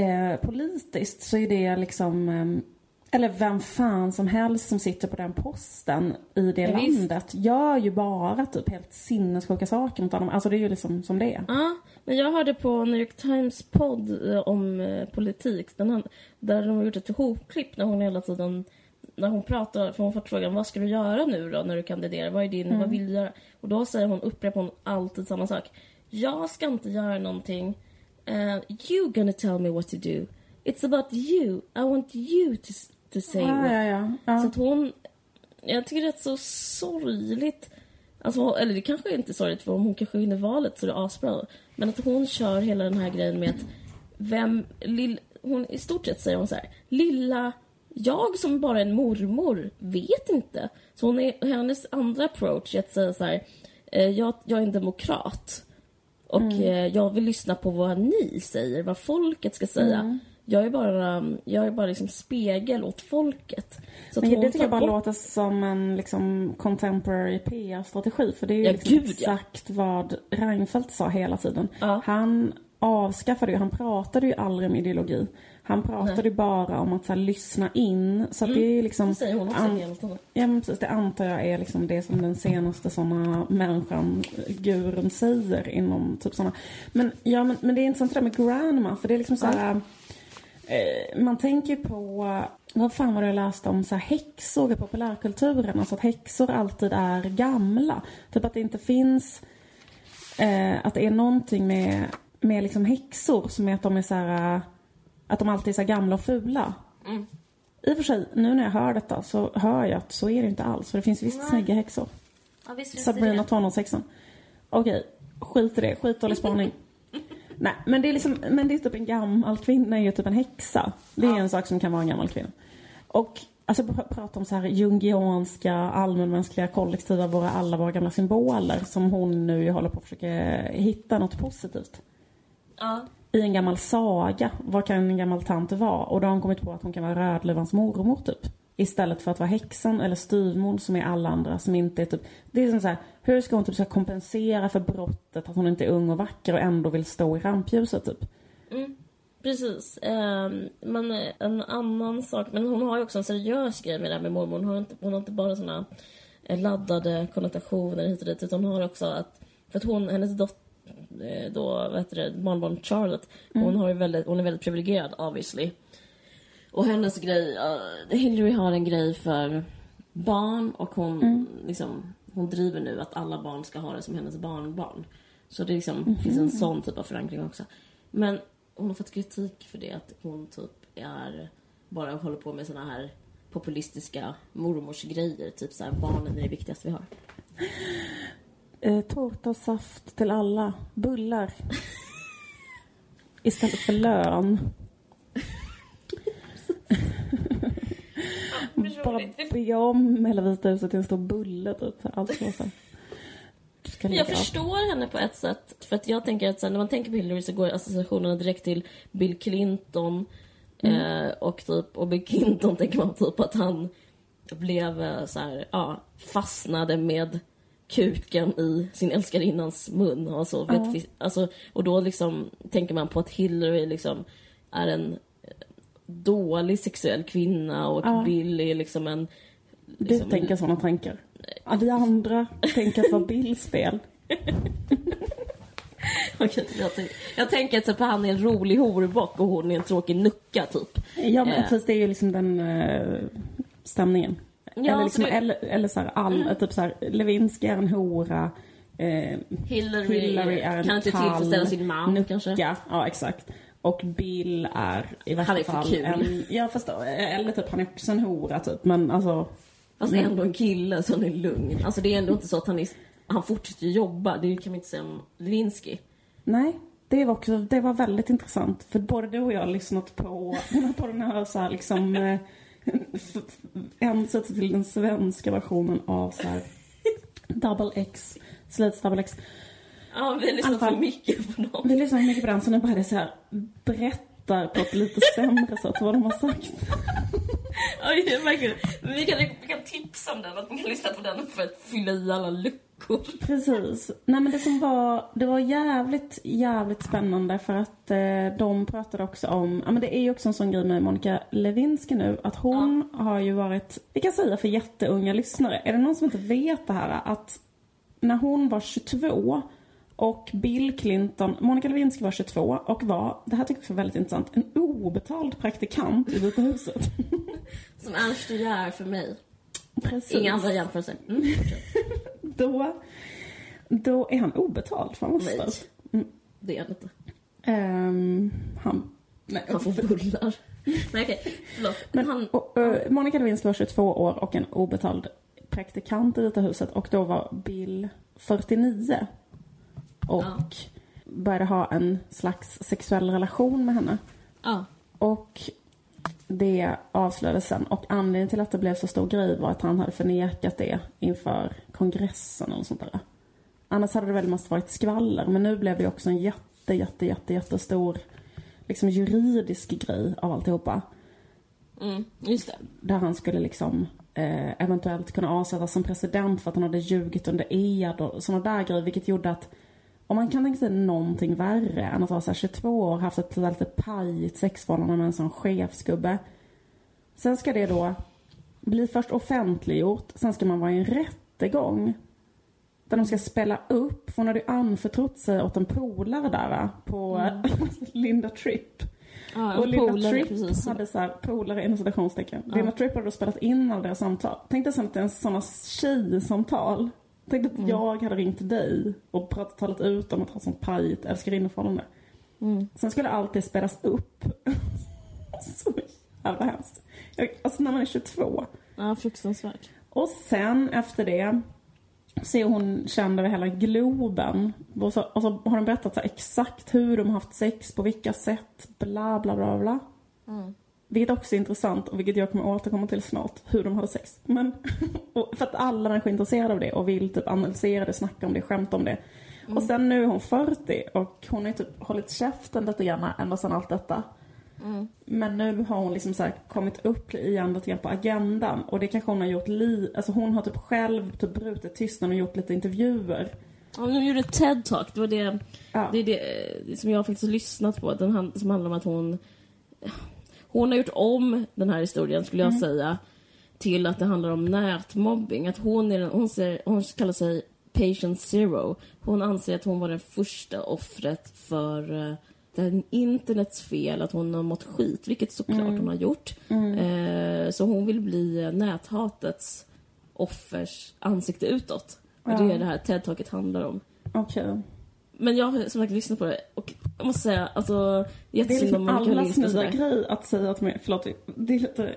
eh, politiskt så är det liksom eh, eller vem fan som helst som sitter på den posten i det ja, landet visst. gör ju bara typ helt sinnessjuka saker mot honom. Alltså det är ju liksom som det är. Ja, men jag hörde på New York Times podd eh, om eh, politik den, där de har gjort ett ihopklipp när hon hela tiden när hon pratar, för hon får frågan vad ska du göra nu då när du kandiderar? Vad är din, mm. vad vill du göra? Och då säger hon, upprepar hon alltid samma sak. Jag ska inte göra någonting. Uh, you gonna tell me what to do. It's about you. I want you to, ah, what. Ja, ja, ja. Så att hon, jag tycker det är så sorgligt. Alltså, eller det kanske inte är sorgligt för om hon kanske vinner valet så är det asbra. Men att hon kör hela den här grejen med att vem, lill, hon i stort sett säger hon så här, lilla jag som bara är en mormor vet inte. Så hon är, hennes andra approach är att säga så här, eh, jag, jag är en demokrat. Och mm. eh, jag vill lyssna på vad ni säger, vad folket ska säga. Mm. Jag är bara, jag är bara liksom spegel åt folket. Så Men det tycker jag bara bort... låter som en liksom contemporary PR-strategi. För det är ju ja, liksom gud, exakt ja. vad Reinfeldt sa hela tiden. Ja. Han avskaffade ju, han pratade ju aldrig om ideologi. Han pratade Nej. bara om att så här, lyssna in. Så mm. det är liksom... Det säger hon också an, Ja men precis, det antar jag är liksom det som den senaste såna människan, gurun säger inom typ såna. Men ja men, men det är intressant det där med grandma för det är liksom så här, Man tänker på, vad fan var det jag läste om så här, häxor i populärkulturen? Alltså att häxor alltid är gamla. Typ att det inte finns, eh, att det är någonting med, med liksom häxor som är att de är så här att de alltid är så gamla och fula. Mm. I och för sig, nu när jag hör detta så hör jag att så är det inte alls. För det finns visst Nej. snygga häxor. Ja, visst Sabrina tonårshäxan. Okej, skit i det. Skitdålig spaning. Nej, men det är liksom, men det är typ en gammal kvinna är ju typ en häxa. Det är ja. en sak som kan vara en gammal kvinna. Och alltså prata om så här jungianska, allmänmänskliga, kollektiva, våra, alla våra gamla symboler som hon nu håller på att försöka hitta något positivt. Ja i en gammal saga, vad kan en gammal tant vara? Och då har hon kommit på att hon kan vara Rödluvans mormor typ. Istället för att vara häxan eller styvmor som är alla andra som inte är typ... Det är som så här, hur ska hon typ så kompensera för brottet att hon inte är ung och vacker och ändå vill stå i rampljuset typ? Mm. Precis. Um, men en annan sak, men hon har ju också en seriös grej med det här med mormor. Hon har inte, hon har inte bara såna eh, laddade konnotationer hit och dit utan hon har också att, för att hon, hennes dotter Eh, då, vad heter det, barnbarn Charlotte. Mm. Hon, har ju väldigt, hon är väldigt privilegierad obviously. Och hennes grej, uh, Hillary har en grej för barn och hon, mm. liksom, hon driver nu att alla barn ska ha det som hennes barnbarn. Så det liksom, mm. finns en sån typ av förankring också. Men hon har fått kritik för det, att hon typ är, bara håller på med såna här populistiska mormorsgrejer. Typ så här, barnen är det viktigaste vi har. Eh, tårta och saft till alla. Bullar. Istället för lön. Bara bygga om hela Vita huset till en stor bulle typ. Allt så. så. Jag förstår henne på ett sätt. För att jag tänker att när man tänker på Hillary så går associationerna direkt till Bill Clinton. Mm. Eh, och, typ, och Bill Clinton tänker man typ att han blev eh, så här, ja, fastnade med kuken i sin älskarinnans mun. Och, så, ja. vet, alltså, och då liksom tänker man på att Hillary liksom är en dålig sexuell kvinna och ja. Bill är liksom en... Liksom, du tänker sådana tankar. Ja, vi andra tänker på Bills spel. okay, jag, tänker, jag tänker att typ, han är en rolig horbock och hon är en tråkig nucka typ. Ja men eh. precis, det är ju liksom den uh, stämningen. Ja, eller, liksom, det... eller, eller så här, all, mm. typ så här, Lewinsky är en hora. Eh, Hillary, Hillary är en kan inte tillfredsställa sin man nucka. kanske. Ja, exakt. Och Bill är i värsta fall Han är för kul. En, ja, fast eller typ han är också en hora typ, men alltså. Fast men... ändå en kille som är lugn. Alltså det är ändå inte så att han är, han fortsätter jobba. Det kan man inte säga om Lewinsky. Nej, det var också, det var väldigt intressant. För både du och jag har lyssnat på, på den här så här liksom eh, hänvisat till den svenska versionen av så här Double X, Slates Double X. Ja, vi lyssnar för mycket på dem. Vi lyssnar för mycket på den, så nu börjar så här berättar på ett lite sämre sätt vad de har sagt. Oj. Vi kan, vi kan tipsa om den, att man kan lyssna på den för att fylla i alla luckor. Precis. Nej men det som var, det var jävligt, jävligt spännande för att eh, de pratade också om, ja men det är ju också en sån grej med Monica Lewinsky nu, att hon har ju varit, vi kan säga för jätteunga lyssnare, är det någon som inte vet det här att när hon var 22 och Bill Clinton, Monica Lewinsky var 22 och var, det här tycker jag också är väldigt intressant, en obetald praktikant i Vita huset. Som Ernst de Geer för mig. Precis. Inga andra jämförelser. Mm. Då, då är han obetald han var Nej. störst. Det är han inte. Ehm, han, nej, Han får bullar. Nej okej, förlåt. Men, han, och, eh, Monica Lewinsky var 22 år och en obetald praktikant i Vita huset och då var Bill 49. Och Ja. började ha en slags sexuell relation med henne. ja. Och det avslöjades sen. Och anledningen till att det blev så stor grej var att han hade förnekat det inför kongressen eller sånt där. Annars hade det väl mest varit skvaller. Men nu blev det också en jätte, jätte, jätte, jättestor liksom juridisk grej av alltihopa. Mm, just det. Där han skulle liksom eh, eventuellt kunna avsättas som president för att han hade ljugit under ed och sådana där grejer. Vilket gjorde att om man kan tänka sig någonting värre än att vara så här 22 år haft ett lite pajigt sexförhållande med en sån chefsgubbe. Sen ska det då bli först offentliggjort, sen ska man vara i en rättegång. Där de ska spela upp, för hon hade ju anförtrott sig åt en polare där på Linda Tripp. Ja, Och Linda polare, Tripp precis. hade så här, polare inom citationstecken. Linda Tripp hade då spelat in alla deras samtal. Tänk dig sen att det är en sådana tjejsamtal. Tänk att jag hade ringt dig och pratat, talat ut om att ha sånt pajigt älskarinneförhållande. Mm. Sen skulle allt det spelas upp. så jävla hemskt. Alltså när man är 22. Ja, fruktansvärt. Och sen efter det så är hon känd över hela Globen. Och så, och så har de berättat så exakt hur de har haft sex, på vilka sätt, bla bla bla bla. Vilket också är intressant och vilket jag kommer återkomma till snart, hur de hade sex. Men, för att alla människor är intresserade av det och vill typ analysera det, snacka om det, skämta om det. Och sen nu är hon 40 och hon har typ hållit käften lite grann ända sedan allt detta. Men nu har hon liksom så kommit upp igen lite grann på agendan och det kanske hon har gjort li... Alltså hon har typ själv typ brutit tystnaden och gjort lite intervjuer. Ja, de gjorde ett TED-talk. Det var det, Ja. det, är det, det som jag faktiskt lyssnat på. Den hand, som handlar om att hon... Hon har gjort om den här historien, skulle jag säga, till att det handlar om nätmobbing. Att hon, är den, hon, ser, hon kallar sig patient zero. Hon anser att hon var det första offret för eh, den internets fel, att hon har mått skit, vilket såklart hon har gjort. Eh, så hon vill bli eh, näthatets offers ansikte utåt. Och det Ja. är det här TED-talket handlar om. Okej. Men jag har som sagt lyssnat på det och jag måste säga, alltså Det är jättesynd om liksom Monica allas Lewinsky och nya sådär. grej att säga att är, förlåt, det är lite,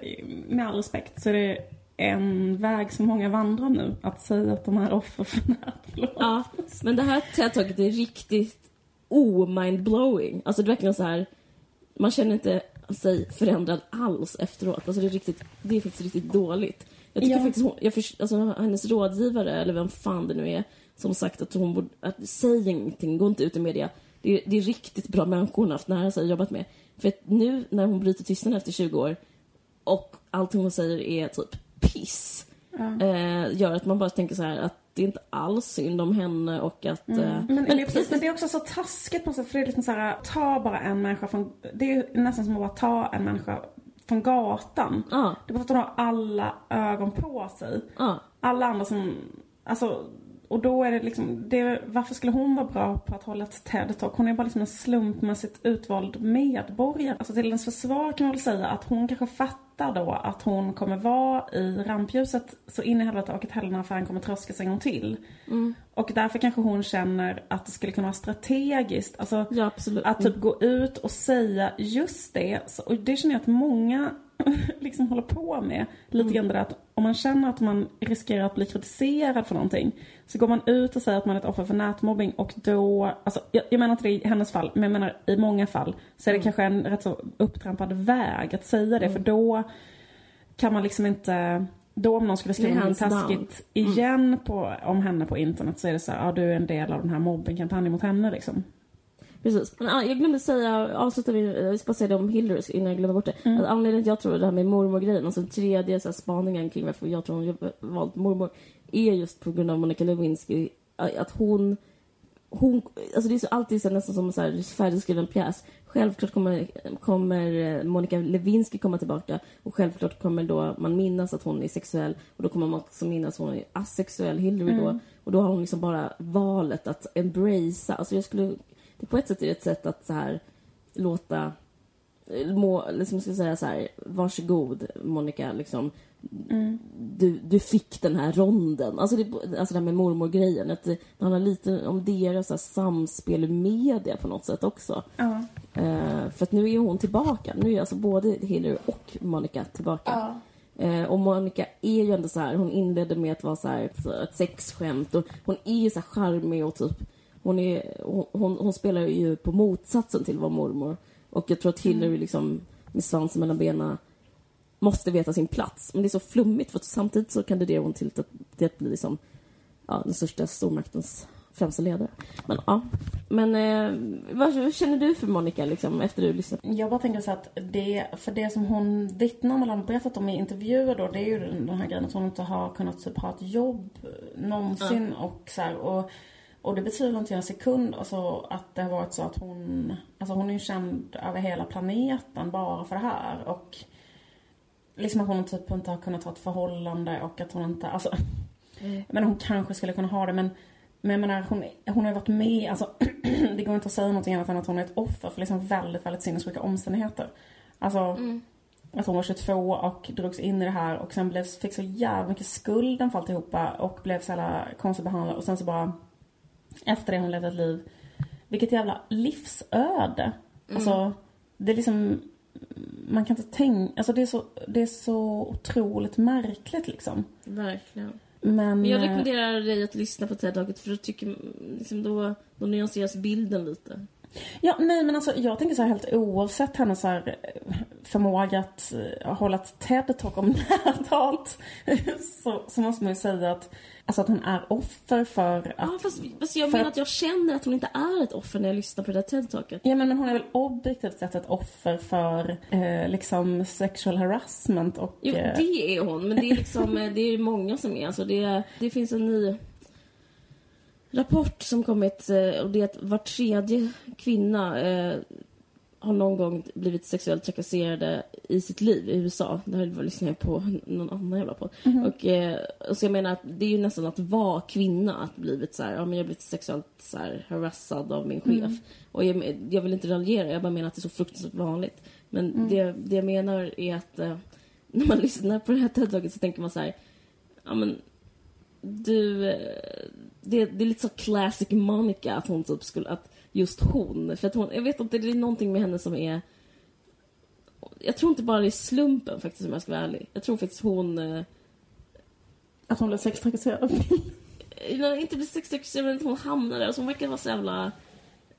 med all respekt så är det en väg som många vandrar nu. Att säga att de är offer för nätblå. Ja, men det här TED-talket är riktigt o-mindblowing. Alltså det är verkligen så här, man känner inte sig förändrad alls efteråt. Alltså det är riktigt, det är faktiskt riktigt dåligt. Jag tycker Ja. faktiskt hon, jag förs- alltså hennes rådgivare, eller vem fan det nu är, som sagt att hon borde, att säg ingenting, gå inte ut i media. Det är, det är riktigt bra människor hon har haft nära sig och jobbat med. För att nu när hon bryter tystnaden efter 20 år och allting hon säger är typ piss. Eh, gör att man bara tänker så här att det är inte alls synd om henne och att... Eh, Men, men, det precis, men det är också så taskigt på något sätt. För det är liksom så här, ta bara en människa från... Det är nästan som att bara ta en människa från gatan. Ja. Det är bara att hon har alla ögon på sig. Ja. Alla andra som... Alltså, och då är det liksom... Det, varför skulle hon vara bra på att hålla ett TED-talk? Hon är bara liksom en slumpmässigt utvald medborgare. Alltså till hennes försvar kan man väl säga att hon kanske fattar då att hon kommer vara i rampljuset så in i helvete och att hela den här affären kommer tröskas en gång till. Och därför kanske hon känner att det skulle kunna vara strategiskt. Alltså, Ja, att typ gå ut och säga just det. Så, och det känner jag att många liksom håller på med. Lite grann det där att om man känner att man riskerar att bli kritiserad för någonting. Så går man ut och säger att man är ett offer för nätmobbing och då, alltså jag, jag menar inte det i hennes fall, men jag menar i många fall. Så är det kanske en rätt så upptrampad väg att säga det. För då kan man liksom inte, då om någon skulle skriva något taskigt igen på, om henne på internet så är det så här, ja du är en del av den här mobbingkampanjen mot henne liksom. Precis. Men, jag glömde säga, avsluta vi, jag ska bara säga det om Hillary innan jag glömmer bort det. Att anledningen till att jag tror det här med mormor-grejen, alltså tredje så här, spaningen kring varför jag tror hon valt mormor, är just på grund av Monica Lewinsky. Att hon, hon alltså det är så alltid så nästan som en så här färdigskriven pjäs. Självklart kommer, kommer eh, Monica Lewinsky komma tillbaka och självklart kommer då man minnas att hon är sexuell och då kommer man också minnas att hon är asexuell, Hillary då. Och då har hon liksom bara valet att embracea, alltså jag skulle det på ett sätt är det ett sätt att så här låta må, liksom ska säga så här, varsågod Monica, liksom, Mm. du, du fick den här ronden. Alltså det, alltså det här med mormor-grejen, att det handlar lite om deras här, samspel i media på något sätt också. Ja. Eh, för att nu är hon tillbaka. Nu är alltså både Hillary och Monica tillbaka. Ja. Eh, och Monica är ju ändå så här, hon inledde med att vara så här, ett sexskämt och hon är ju så här charmig och typ hon, är, hon, hon, hon spelar ju på motsatsen till vad mormor. Och jag tror att Hillary liksom med svansen mellan benen måste veta sin plats. Men det är så flummigt för samtidigt så kandiderar hon till att, till att bli liksom, ja, den största stormaktens främsta ledare. Men ja, men eh, vad, vad känner du för Monica liksom efter du lyssnat? Jag bara tänker så att det, för det som hon vittnar om eller har berättat om i intervjuer då, det är ju den här grejen att hon inte har kunnat typ ha ett jobb någonsin och så här, och, och det betyder inte en sekund alltså att det har varit så att hon, alltså hon är ju känd över hela planeten bara för det här. Och liksom att hon typ inte har kunnat ha ett förhållande och att hon inte, alltså men hon kanske skulle kunna ha det men men jag menar, hon, hon har ju varit med, alltså det går inte att säga någonting annat än att hon är ett offer för liksom väldigt, väldigt sinnessjuka omständigheter. Alltså, att hon var 22 och drogs in i det här och sen blev, fick så jävla mycket skulden för alltihopa och blev så jävla konstigt behandlad och sen så bara efter det har hon levt ett liv. Vilket jävla livsöde. Alltså, det är liksom, man kan inte tänka, alltså det är så, det är så otroligt märkligt liksom. Verkligen. Men, Men jag eh, rekommenderar dig att lyssna på TED-taget för då tycker liksom då, då nyanseras bilden lite. Ja, nej men alltså jag tänker så här helt oavsett hennes så här eh, förmåga att eh, hålla ett TED-talk om närhat så, så måste man ju säga att, alltså att hon är offer för att... Ja, fast, fast jag menar att- att jag känner att hon inte är ett offer när jag lyssnar på det där TED-taket. Ja men, men hon är väl objektivt sett ett offer för eh, liksom sexual harassment och... Jo, eh, det är hon, men det är liksom, det är många som är. Alltså det, det finns en ny rapport som kommit eh, och det är att var tredje kvinna eh, har någon gång blivit sexuellt trakasserade i sitt liv i USA. Det här lyssnade jag på någon annan jävla podd. Och, eh, och så jag menar att det är ju nästan att vara kvinna att blivit så här, ja men jag har blivit sexuellt så här harassad av min chef. Och jag, jag vill inte raljera, jag bara menar att det är så fruktansvärt vanligt. Men det, det jag menar är att eh, när man lyssnar på det här TED-taget så tänker man så här, ja men du, eh, det, det är lite så classic Monica att hon typ skulle, att just hon, för att hon, jag vet inte, det är någonting med henne som är jag tror inte bara det är slumpen faktiskt om jag ska vara ärlig. Jag tror faktiskt hon, eh, Att hon blev sextrakasserad. eh, inte blir sextrakasserad men hon hamnar där. Alltså hon verkar vara så jävla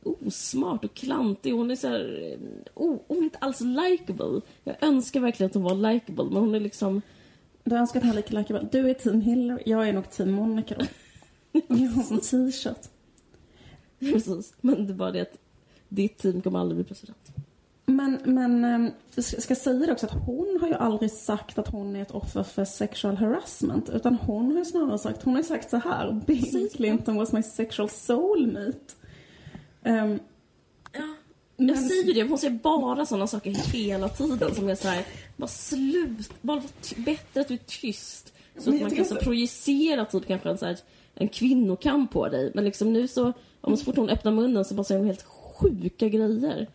osmart och klantig. Hon är så här, oh, hon är inte alls likable. Jag önskar verkligen att hon var likable men hon är liksom Du önskar att han är lika likeable. Du är team Hillary, jag är nog team Monica då. En t-shirt. Precis. Men det är bara det att ditt team kommer aldrig bli president. Men, men ehm, jag ska säga det också att hon har ju aldrig sagt att hon är ett offer för sexual harassment. Utan hon har ju snarare sagt, hon har ju sagt så här. Bill Clinton was my sexual soulmate. Um, Ja. Men- Jag säger det, hon säger bara sådana saker hela tiden som är så här, bara slut, bara bättre att du är tyst. Så Men att man kan så projicera typ kanske en, så här, en kvinnokamp på dig. Men liksom nu så, om så fort hon öppnar munnen så bara säger hon helt sjuka grejer.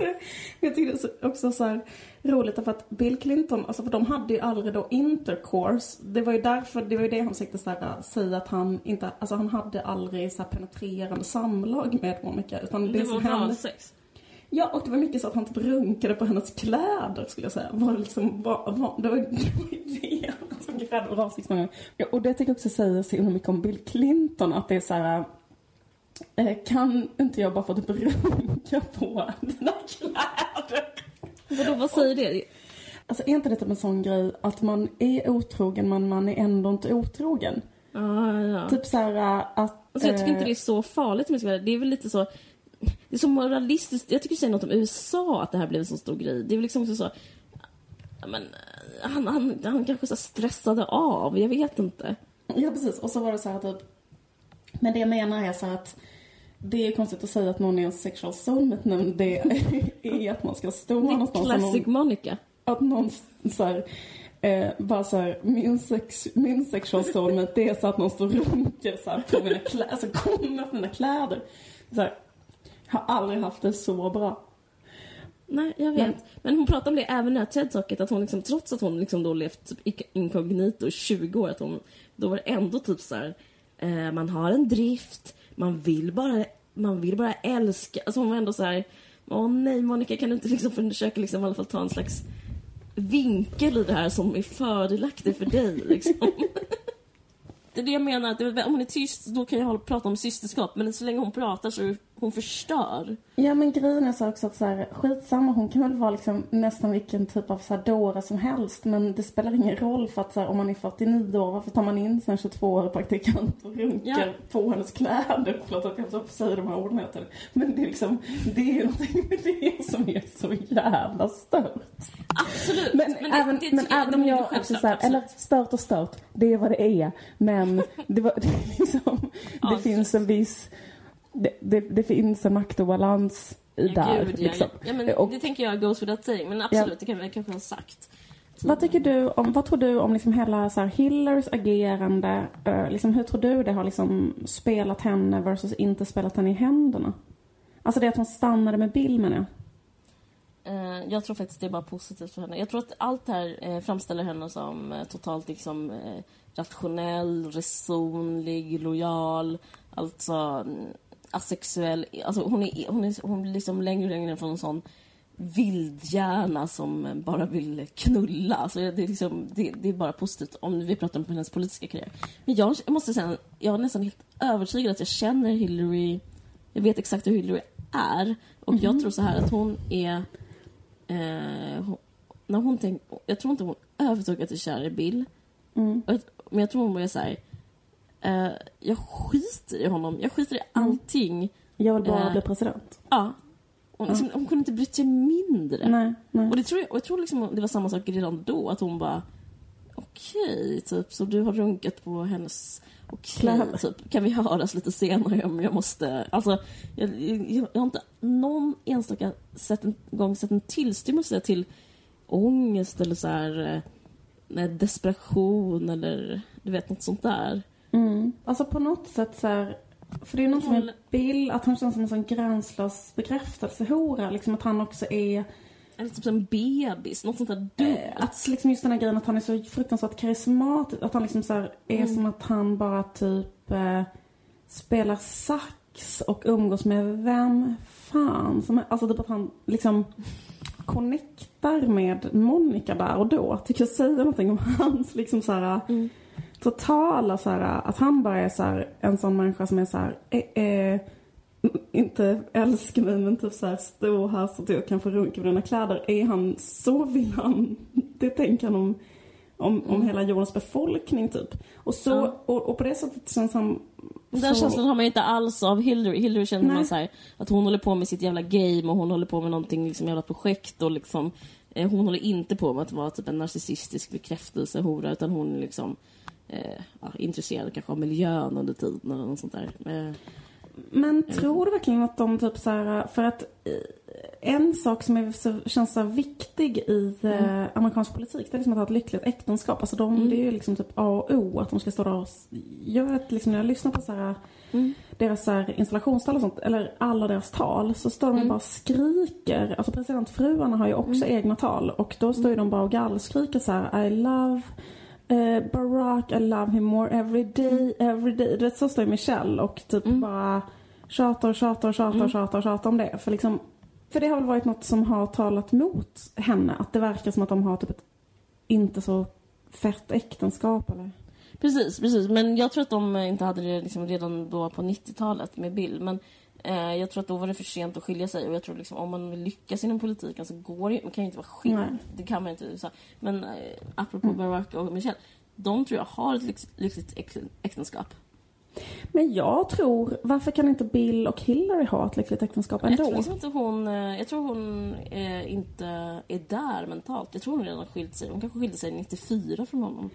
jag tycker det är så- också så roligt därför att Bill Clinton, alltså för de hade ju aldrig då intercourse. Det var ju därför, det var ju det han försökte så här, säga att han inte, alltså han hade aldrig så här penetrerande samlag med Monica. Utan det, Det var valsex. Ja, och det var mycket så att han typ runkade på hennes kläder skulle jag säga. Var liksom, var, var, det var det. Alltså, grädde många gånger. Ja, och det tycker jag också säger så himla mycket om Bill Clinton, att det är så här. Eh, kan inte jag bara få typ runka på dina kläder? Vadå, vad säger det? Alltså är inte det typ en sån grej att man är otrogen men man är ändå inte otrogen? Ja, ja. Typ så här äh, att... Alltså, jag tycker inte eh, det är så farligt om jag ska. Det är väl lite så... Det är så moralistiskt. Jag tycker säger något om USA att det här blev en så stor grej. Det är väl liksom så... Men, eh, han, han, han kanske så stressade av. Jag vet inte. Ja, precis. Och så var det så här typ... Men det jag menar är så att det är konstigt att säga att någon är en sexual soulmate när det är att man ska stå någonstans classic någon, Monica. att någon så här, eh, bara så här, min, sex, min sexual soulmate det är så att någon står och runkar så här på mina kläder, alltså kommer på mina kläder. Så här, jag har aldrig haft det så bra. Nej, jag vet. Men- Men, hon pratar om det även i det här TED-talket, att hon liksom, trots att hon liksom då levt typ inkognito i 20 år, att hon, då var det ändå typ så här, eh, man har en drift, man vill bara, man vill bara älska. Alltså hon var ändå så här, åh nej Monica kan du inte liksom försöka liksom i alla fall ta en slags vinkel i det här som är fördelaktig för dig liksom. Det är det jag menar, att om hon är tyst då kan jag hålla- prata om systerskap, men så länge hon pratar så hon förstör. Ja men grejen är så också att så här, skitsamma hon kan väl vara liksom nästan vilken typ av så här dåre som helst men det spelar ingen roll för att så här, om man är 49 år varför tar man in en 22-årig praktikant och runkar Ja. på hennes kläder? Förlåt att jag så säger de här orden tiden. Men det är liksom, det är någonting med det som är så jävla stört. Absolut! Men, det- även, det men tycker även om jag också så här, absolut. eller stört och stört, det är vad det är. Men det, var, det, liksom, det Ja, finns en viss, det, det, det finns en maktobalans i där. Gud, ja, liksom. ja. ja, men Och- det tänker jag goes without saying. Men absolut, det kan vi kanske ha sagt. Vad tycker du om, vad tror du om liksom hela så här Hillarys agerande? Eh, liksom, hur tror du det har liksom spelat henne versus inte spelat henne i händerna? Alltså det att hon stannade med Bill menar jag. Eh, jag tror faktiskt det är bara positivt för henne. Jag tror att allt det här eh, framställer henne som totalt liksom rationell, resonlig, lojal, alltså asexuell. Alltså hon är, hon är, hon blir liksom längre och längre från en sån vildhjärna som bara vill knulla. Alltså det, är liksom, det, det är bara positivt om vi pratar om hennes politiska karriär. Men jag, jag måste säga, jag är nästan helt övertygad att jag känner Hillary, jag vet exakt hur Hillary är. Och jag tror så här att hon är Eh, hon, när hon tänk, jag tror inte hon överhuvudtaget är kär i Bill. Mm. Men jag tror hon är såhär... Eh, jag skiter i honom. Jag skiter i allting. Jag vill bara Eh. bli president. Ja. Hon, liksom, hon kunde inte brytt sig mindre. Nej, nej. Och, det tror jag, och jag tror liksom det var samma sak redan då. Att hon bara... Okej, typ. Så du har runkat på hennes... Okej, Kläder. typ. Kan vi höras lite senare om jag måste... Alltså, jag, jag, jag har inte någon enstaka sett en, gång sett en tillstymmelse till ångest eller så här... eh, desperation eller du vet, något sånt där. Mm. Alltså på något sätt så här, för det är något Håll- med Bill, att han känns som en sån gränslös bekräftelsehora. Liksom att han också är, Eller typ som en bebis, något sånt där dumt. eh, att liksom just den här grejen att han är så fruktansvärt karismatisk. Att han liksom så här är Mm. som att han bara typ eh, spelar sax och umgås med vem fan som är, Alltså typ att han liksom connectar med Monica där och då. Tycker jag säger någonting om hans liksom så här Mm. Totala så här, att han bara är så här, en sån människa som är så här, eh, eh, inte älskar mig men typ så här, stå här så att jag kan få runka på dina kläder. Är han, så vill han, det tänker han om, om, om hela jordens befolkning typ. Och så, Ja. och, och på det sättet känns han Den så, känslan har man inte alls av Hillary. Hillary känner Nej. man så här, att hon håller på med sitt jävla game och hon håller på med någonting, liksom jävla projekt och liksom eh, hon håller inte på med att vara typ en narcissistisk bekräftelsehora utan hon liksom eh, ja, intresserad kanske av miljön under tiden eller något sånt där. Eh, Men tror du verkligen att de typ så här, för att eh, en sak som är så, känns så viktig i eh, amerikansk politik, det är liksom att ha ett lyckligt äktenskap. Alltså de, det är ju liksom typ A och O att de ska stå där och... Jag vet liksom när jag lyssnar på så här, deras så här installationstal och sånt, eller alla deras tal, så står de ju bara och skriker. Alltså presidentfruarna har ju också egna tal och då står ju de bara och gallskriker så här I love eh, Barack, I love him more every day, every day. Du vet så står Michelle och typ bara tjatar och tjatar och tjatar och tjatar och tjatar om det. För liksom, för det har väl varit något som har talat mot henne, att det verkar som att de har typ ett inte så fett äktenskap eller? Precis, precis. Men jag tror att de inte hade det liksom redan då på 90-talet med Bill. Men jag tror att då var det för sent att skilja sig. Och jag tror liksom om man vill lyckas inom politiken så går det Man kan ju inte vara skild. Nej. Det kan man inte USA. Men eh, apropå Barack och Michelle. de tror jag har ett lyx, lyxigt äk- äktenskap. Men jag tror, varför kan inte Bill och Hillary ha ett lyckligt äktenskap Jag tror ändå? liksom inte hon, eh, jag tror hon eh, inte är där mentalt. Jag tror hon redan skilt sig. Hon kanske skilde sig 94 från honom.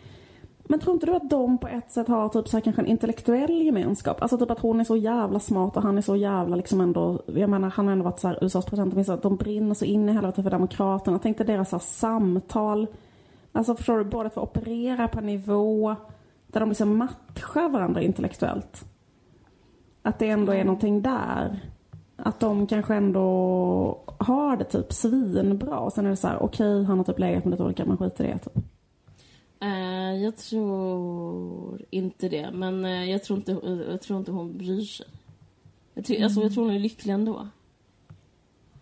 Men tror inte du att de på ett sätt har typ så här kanske en intellektuell gemenskap? Alltså typ att hon är så jävla smart och han är så jävla liksom ändå, jag menar han har ändå varit så här USAs president, att de brinner så in i helvete för Demokraterna. Tänk dig deras så här samtal, alltså förstår du, båda två opererar på en nivå där de liksom matchar varandra intellektuellt. Att det ändå är någonting där. Att de kanske ändå har det typ svinbra och sen är det så här: okej han har typ legat med lite olika, men skit i det typ. Eh, jag tror inte det, men eh, jag, tror inte, eh, jag tror inte hon bryr sig. Jag, tror- alltså, jag tror hon är lycklig ändå.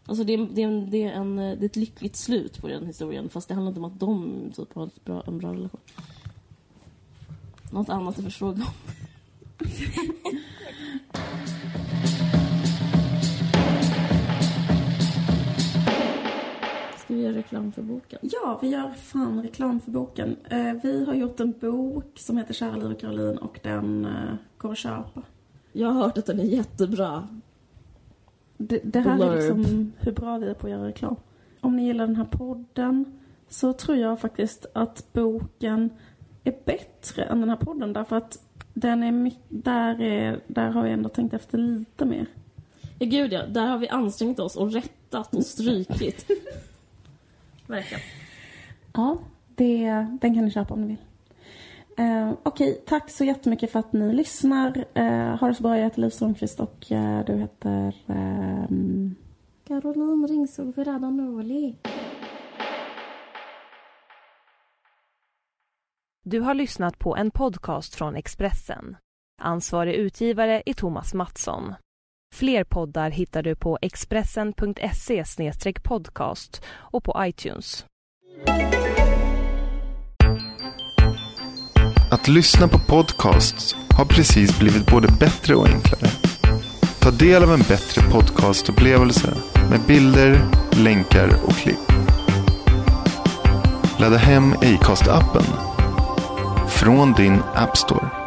Alltså det, är, det, är en, det, är en, det är ett lyckligt slut på den historien, fast det handlar inte om att de typ, har ett bra, en bra relation. Något annat att fråga om. Vi göra reklam för boken? Ja, vi gör fan reklam för boken. Eh, vi har gjort en bok som heter Kära Liv och Caroline och den eh, går att köpa. Jag har hört att den är jättebra. Det, det här är Blurb. liksom hur bra vi är på att göra reklam. Om ni gillar den här podden så tror jag faktiskt att boken är bättre än den här podden därför att den är mycket, där, är, där har vi ändå tänkt efter lite mer. Ja, gud ja. Där har vi ansträngt oss och rättat och strykit. Verkligen. Ja, det, den kan ni köpa om ni vill. Eh, Okej, tack så jättemycket för att ni lyssnar. Eh, ha det så bra, jag heter Liv Strömqvist och eh, du heter... ehm, Caroline Ringsol Ferrada-Norli. Du har lyssnat på en podcast från Expressen. Ansvarig utgivare är Thomas Mattsson. Fler poddar hittar du på expressen.se podcast och på iTunes. Att lyssna på podcasts har precis blivit både bättre och enklare. Ta del av en bättre podcastupplevelse med bilder, länkar och klipp. Ladda hem Acast-appen från din App Store.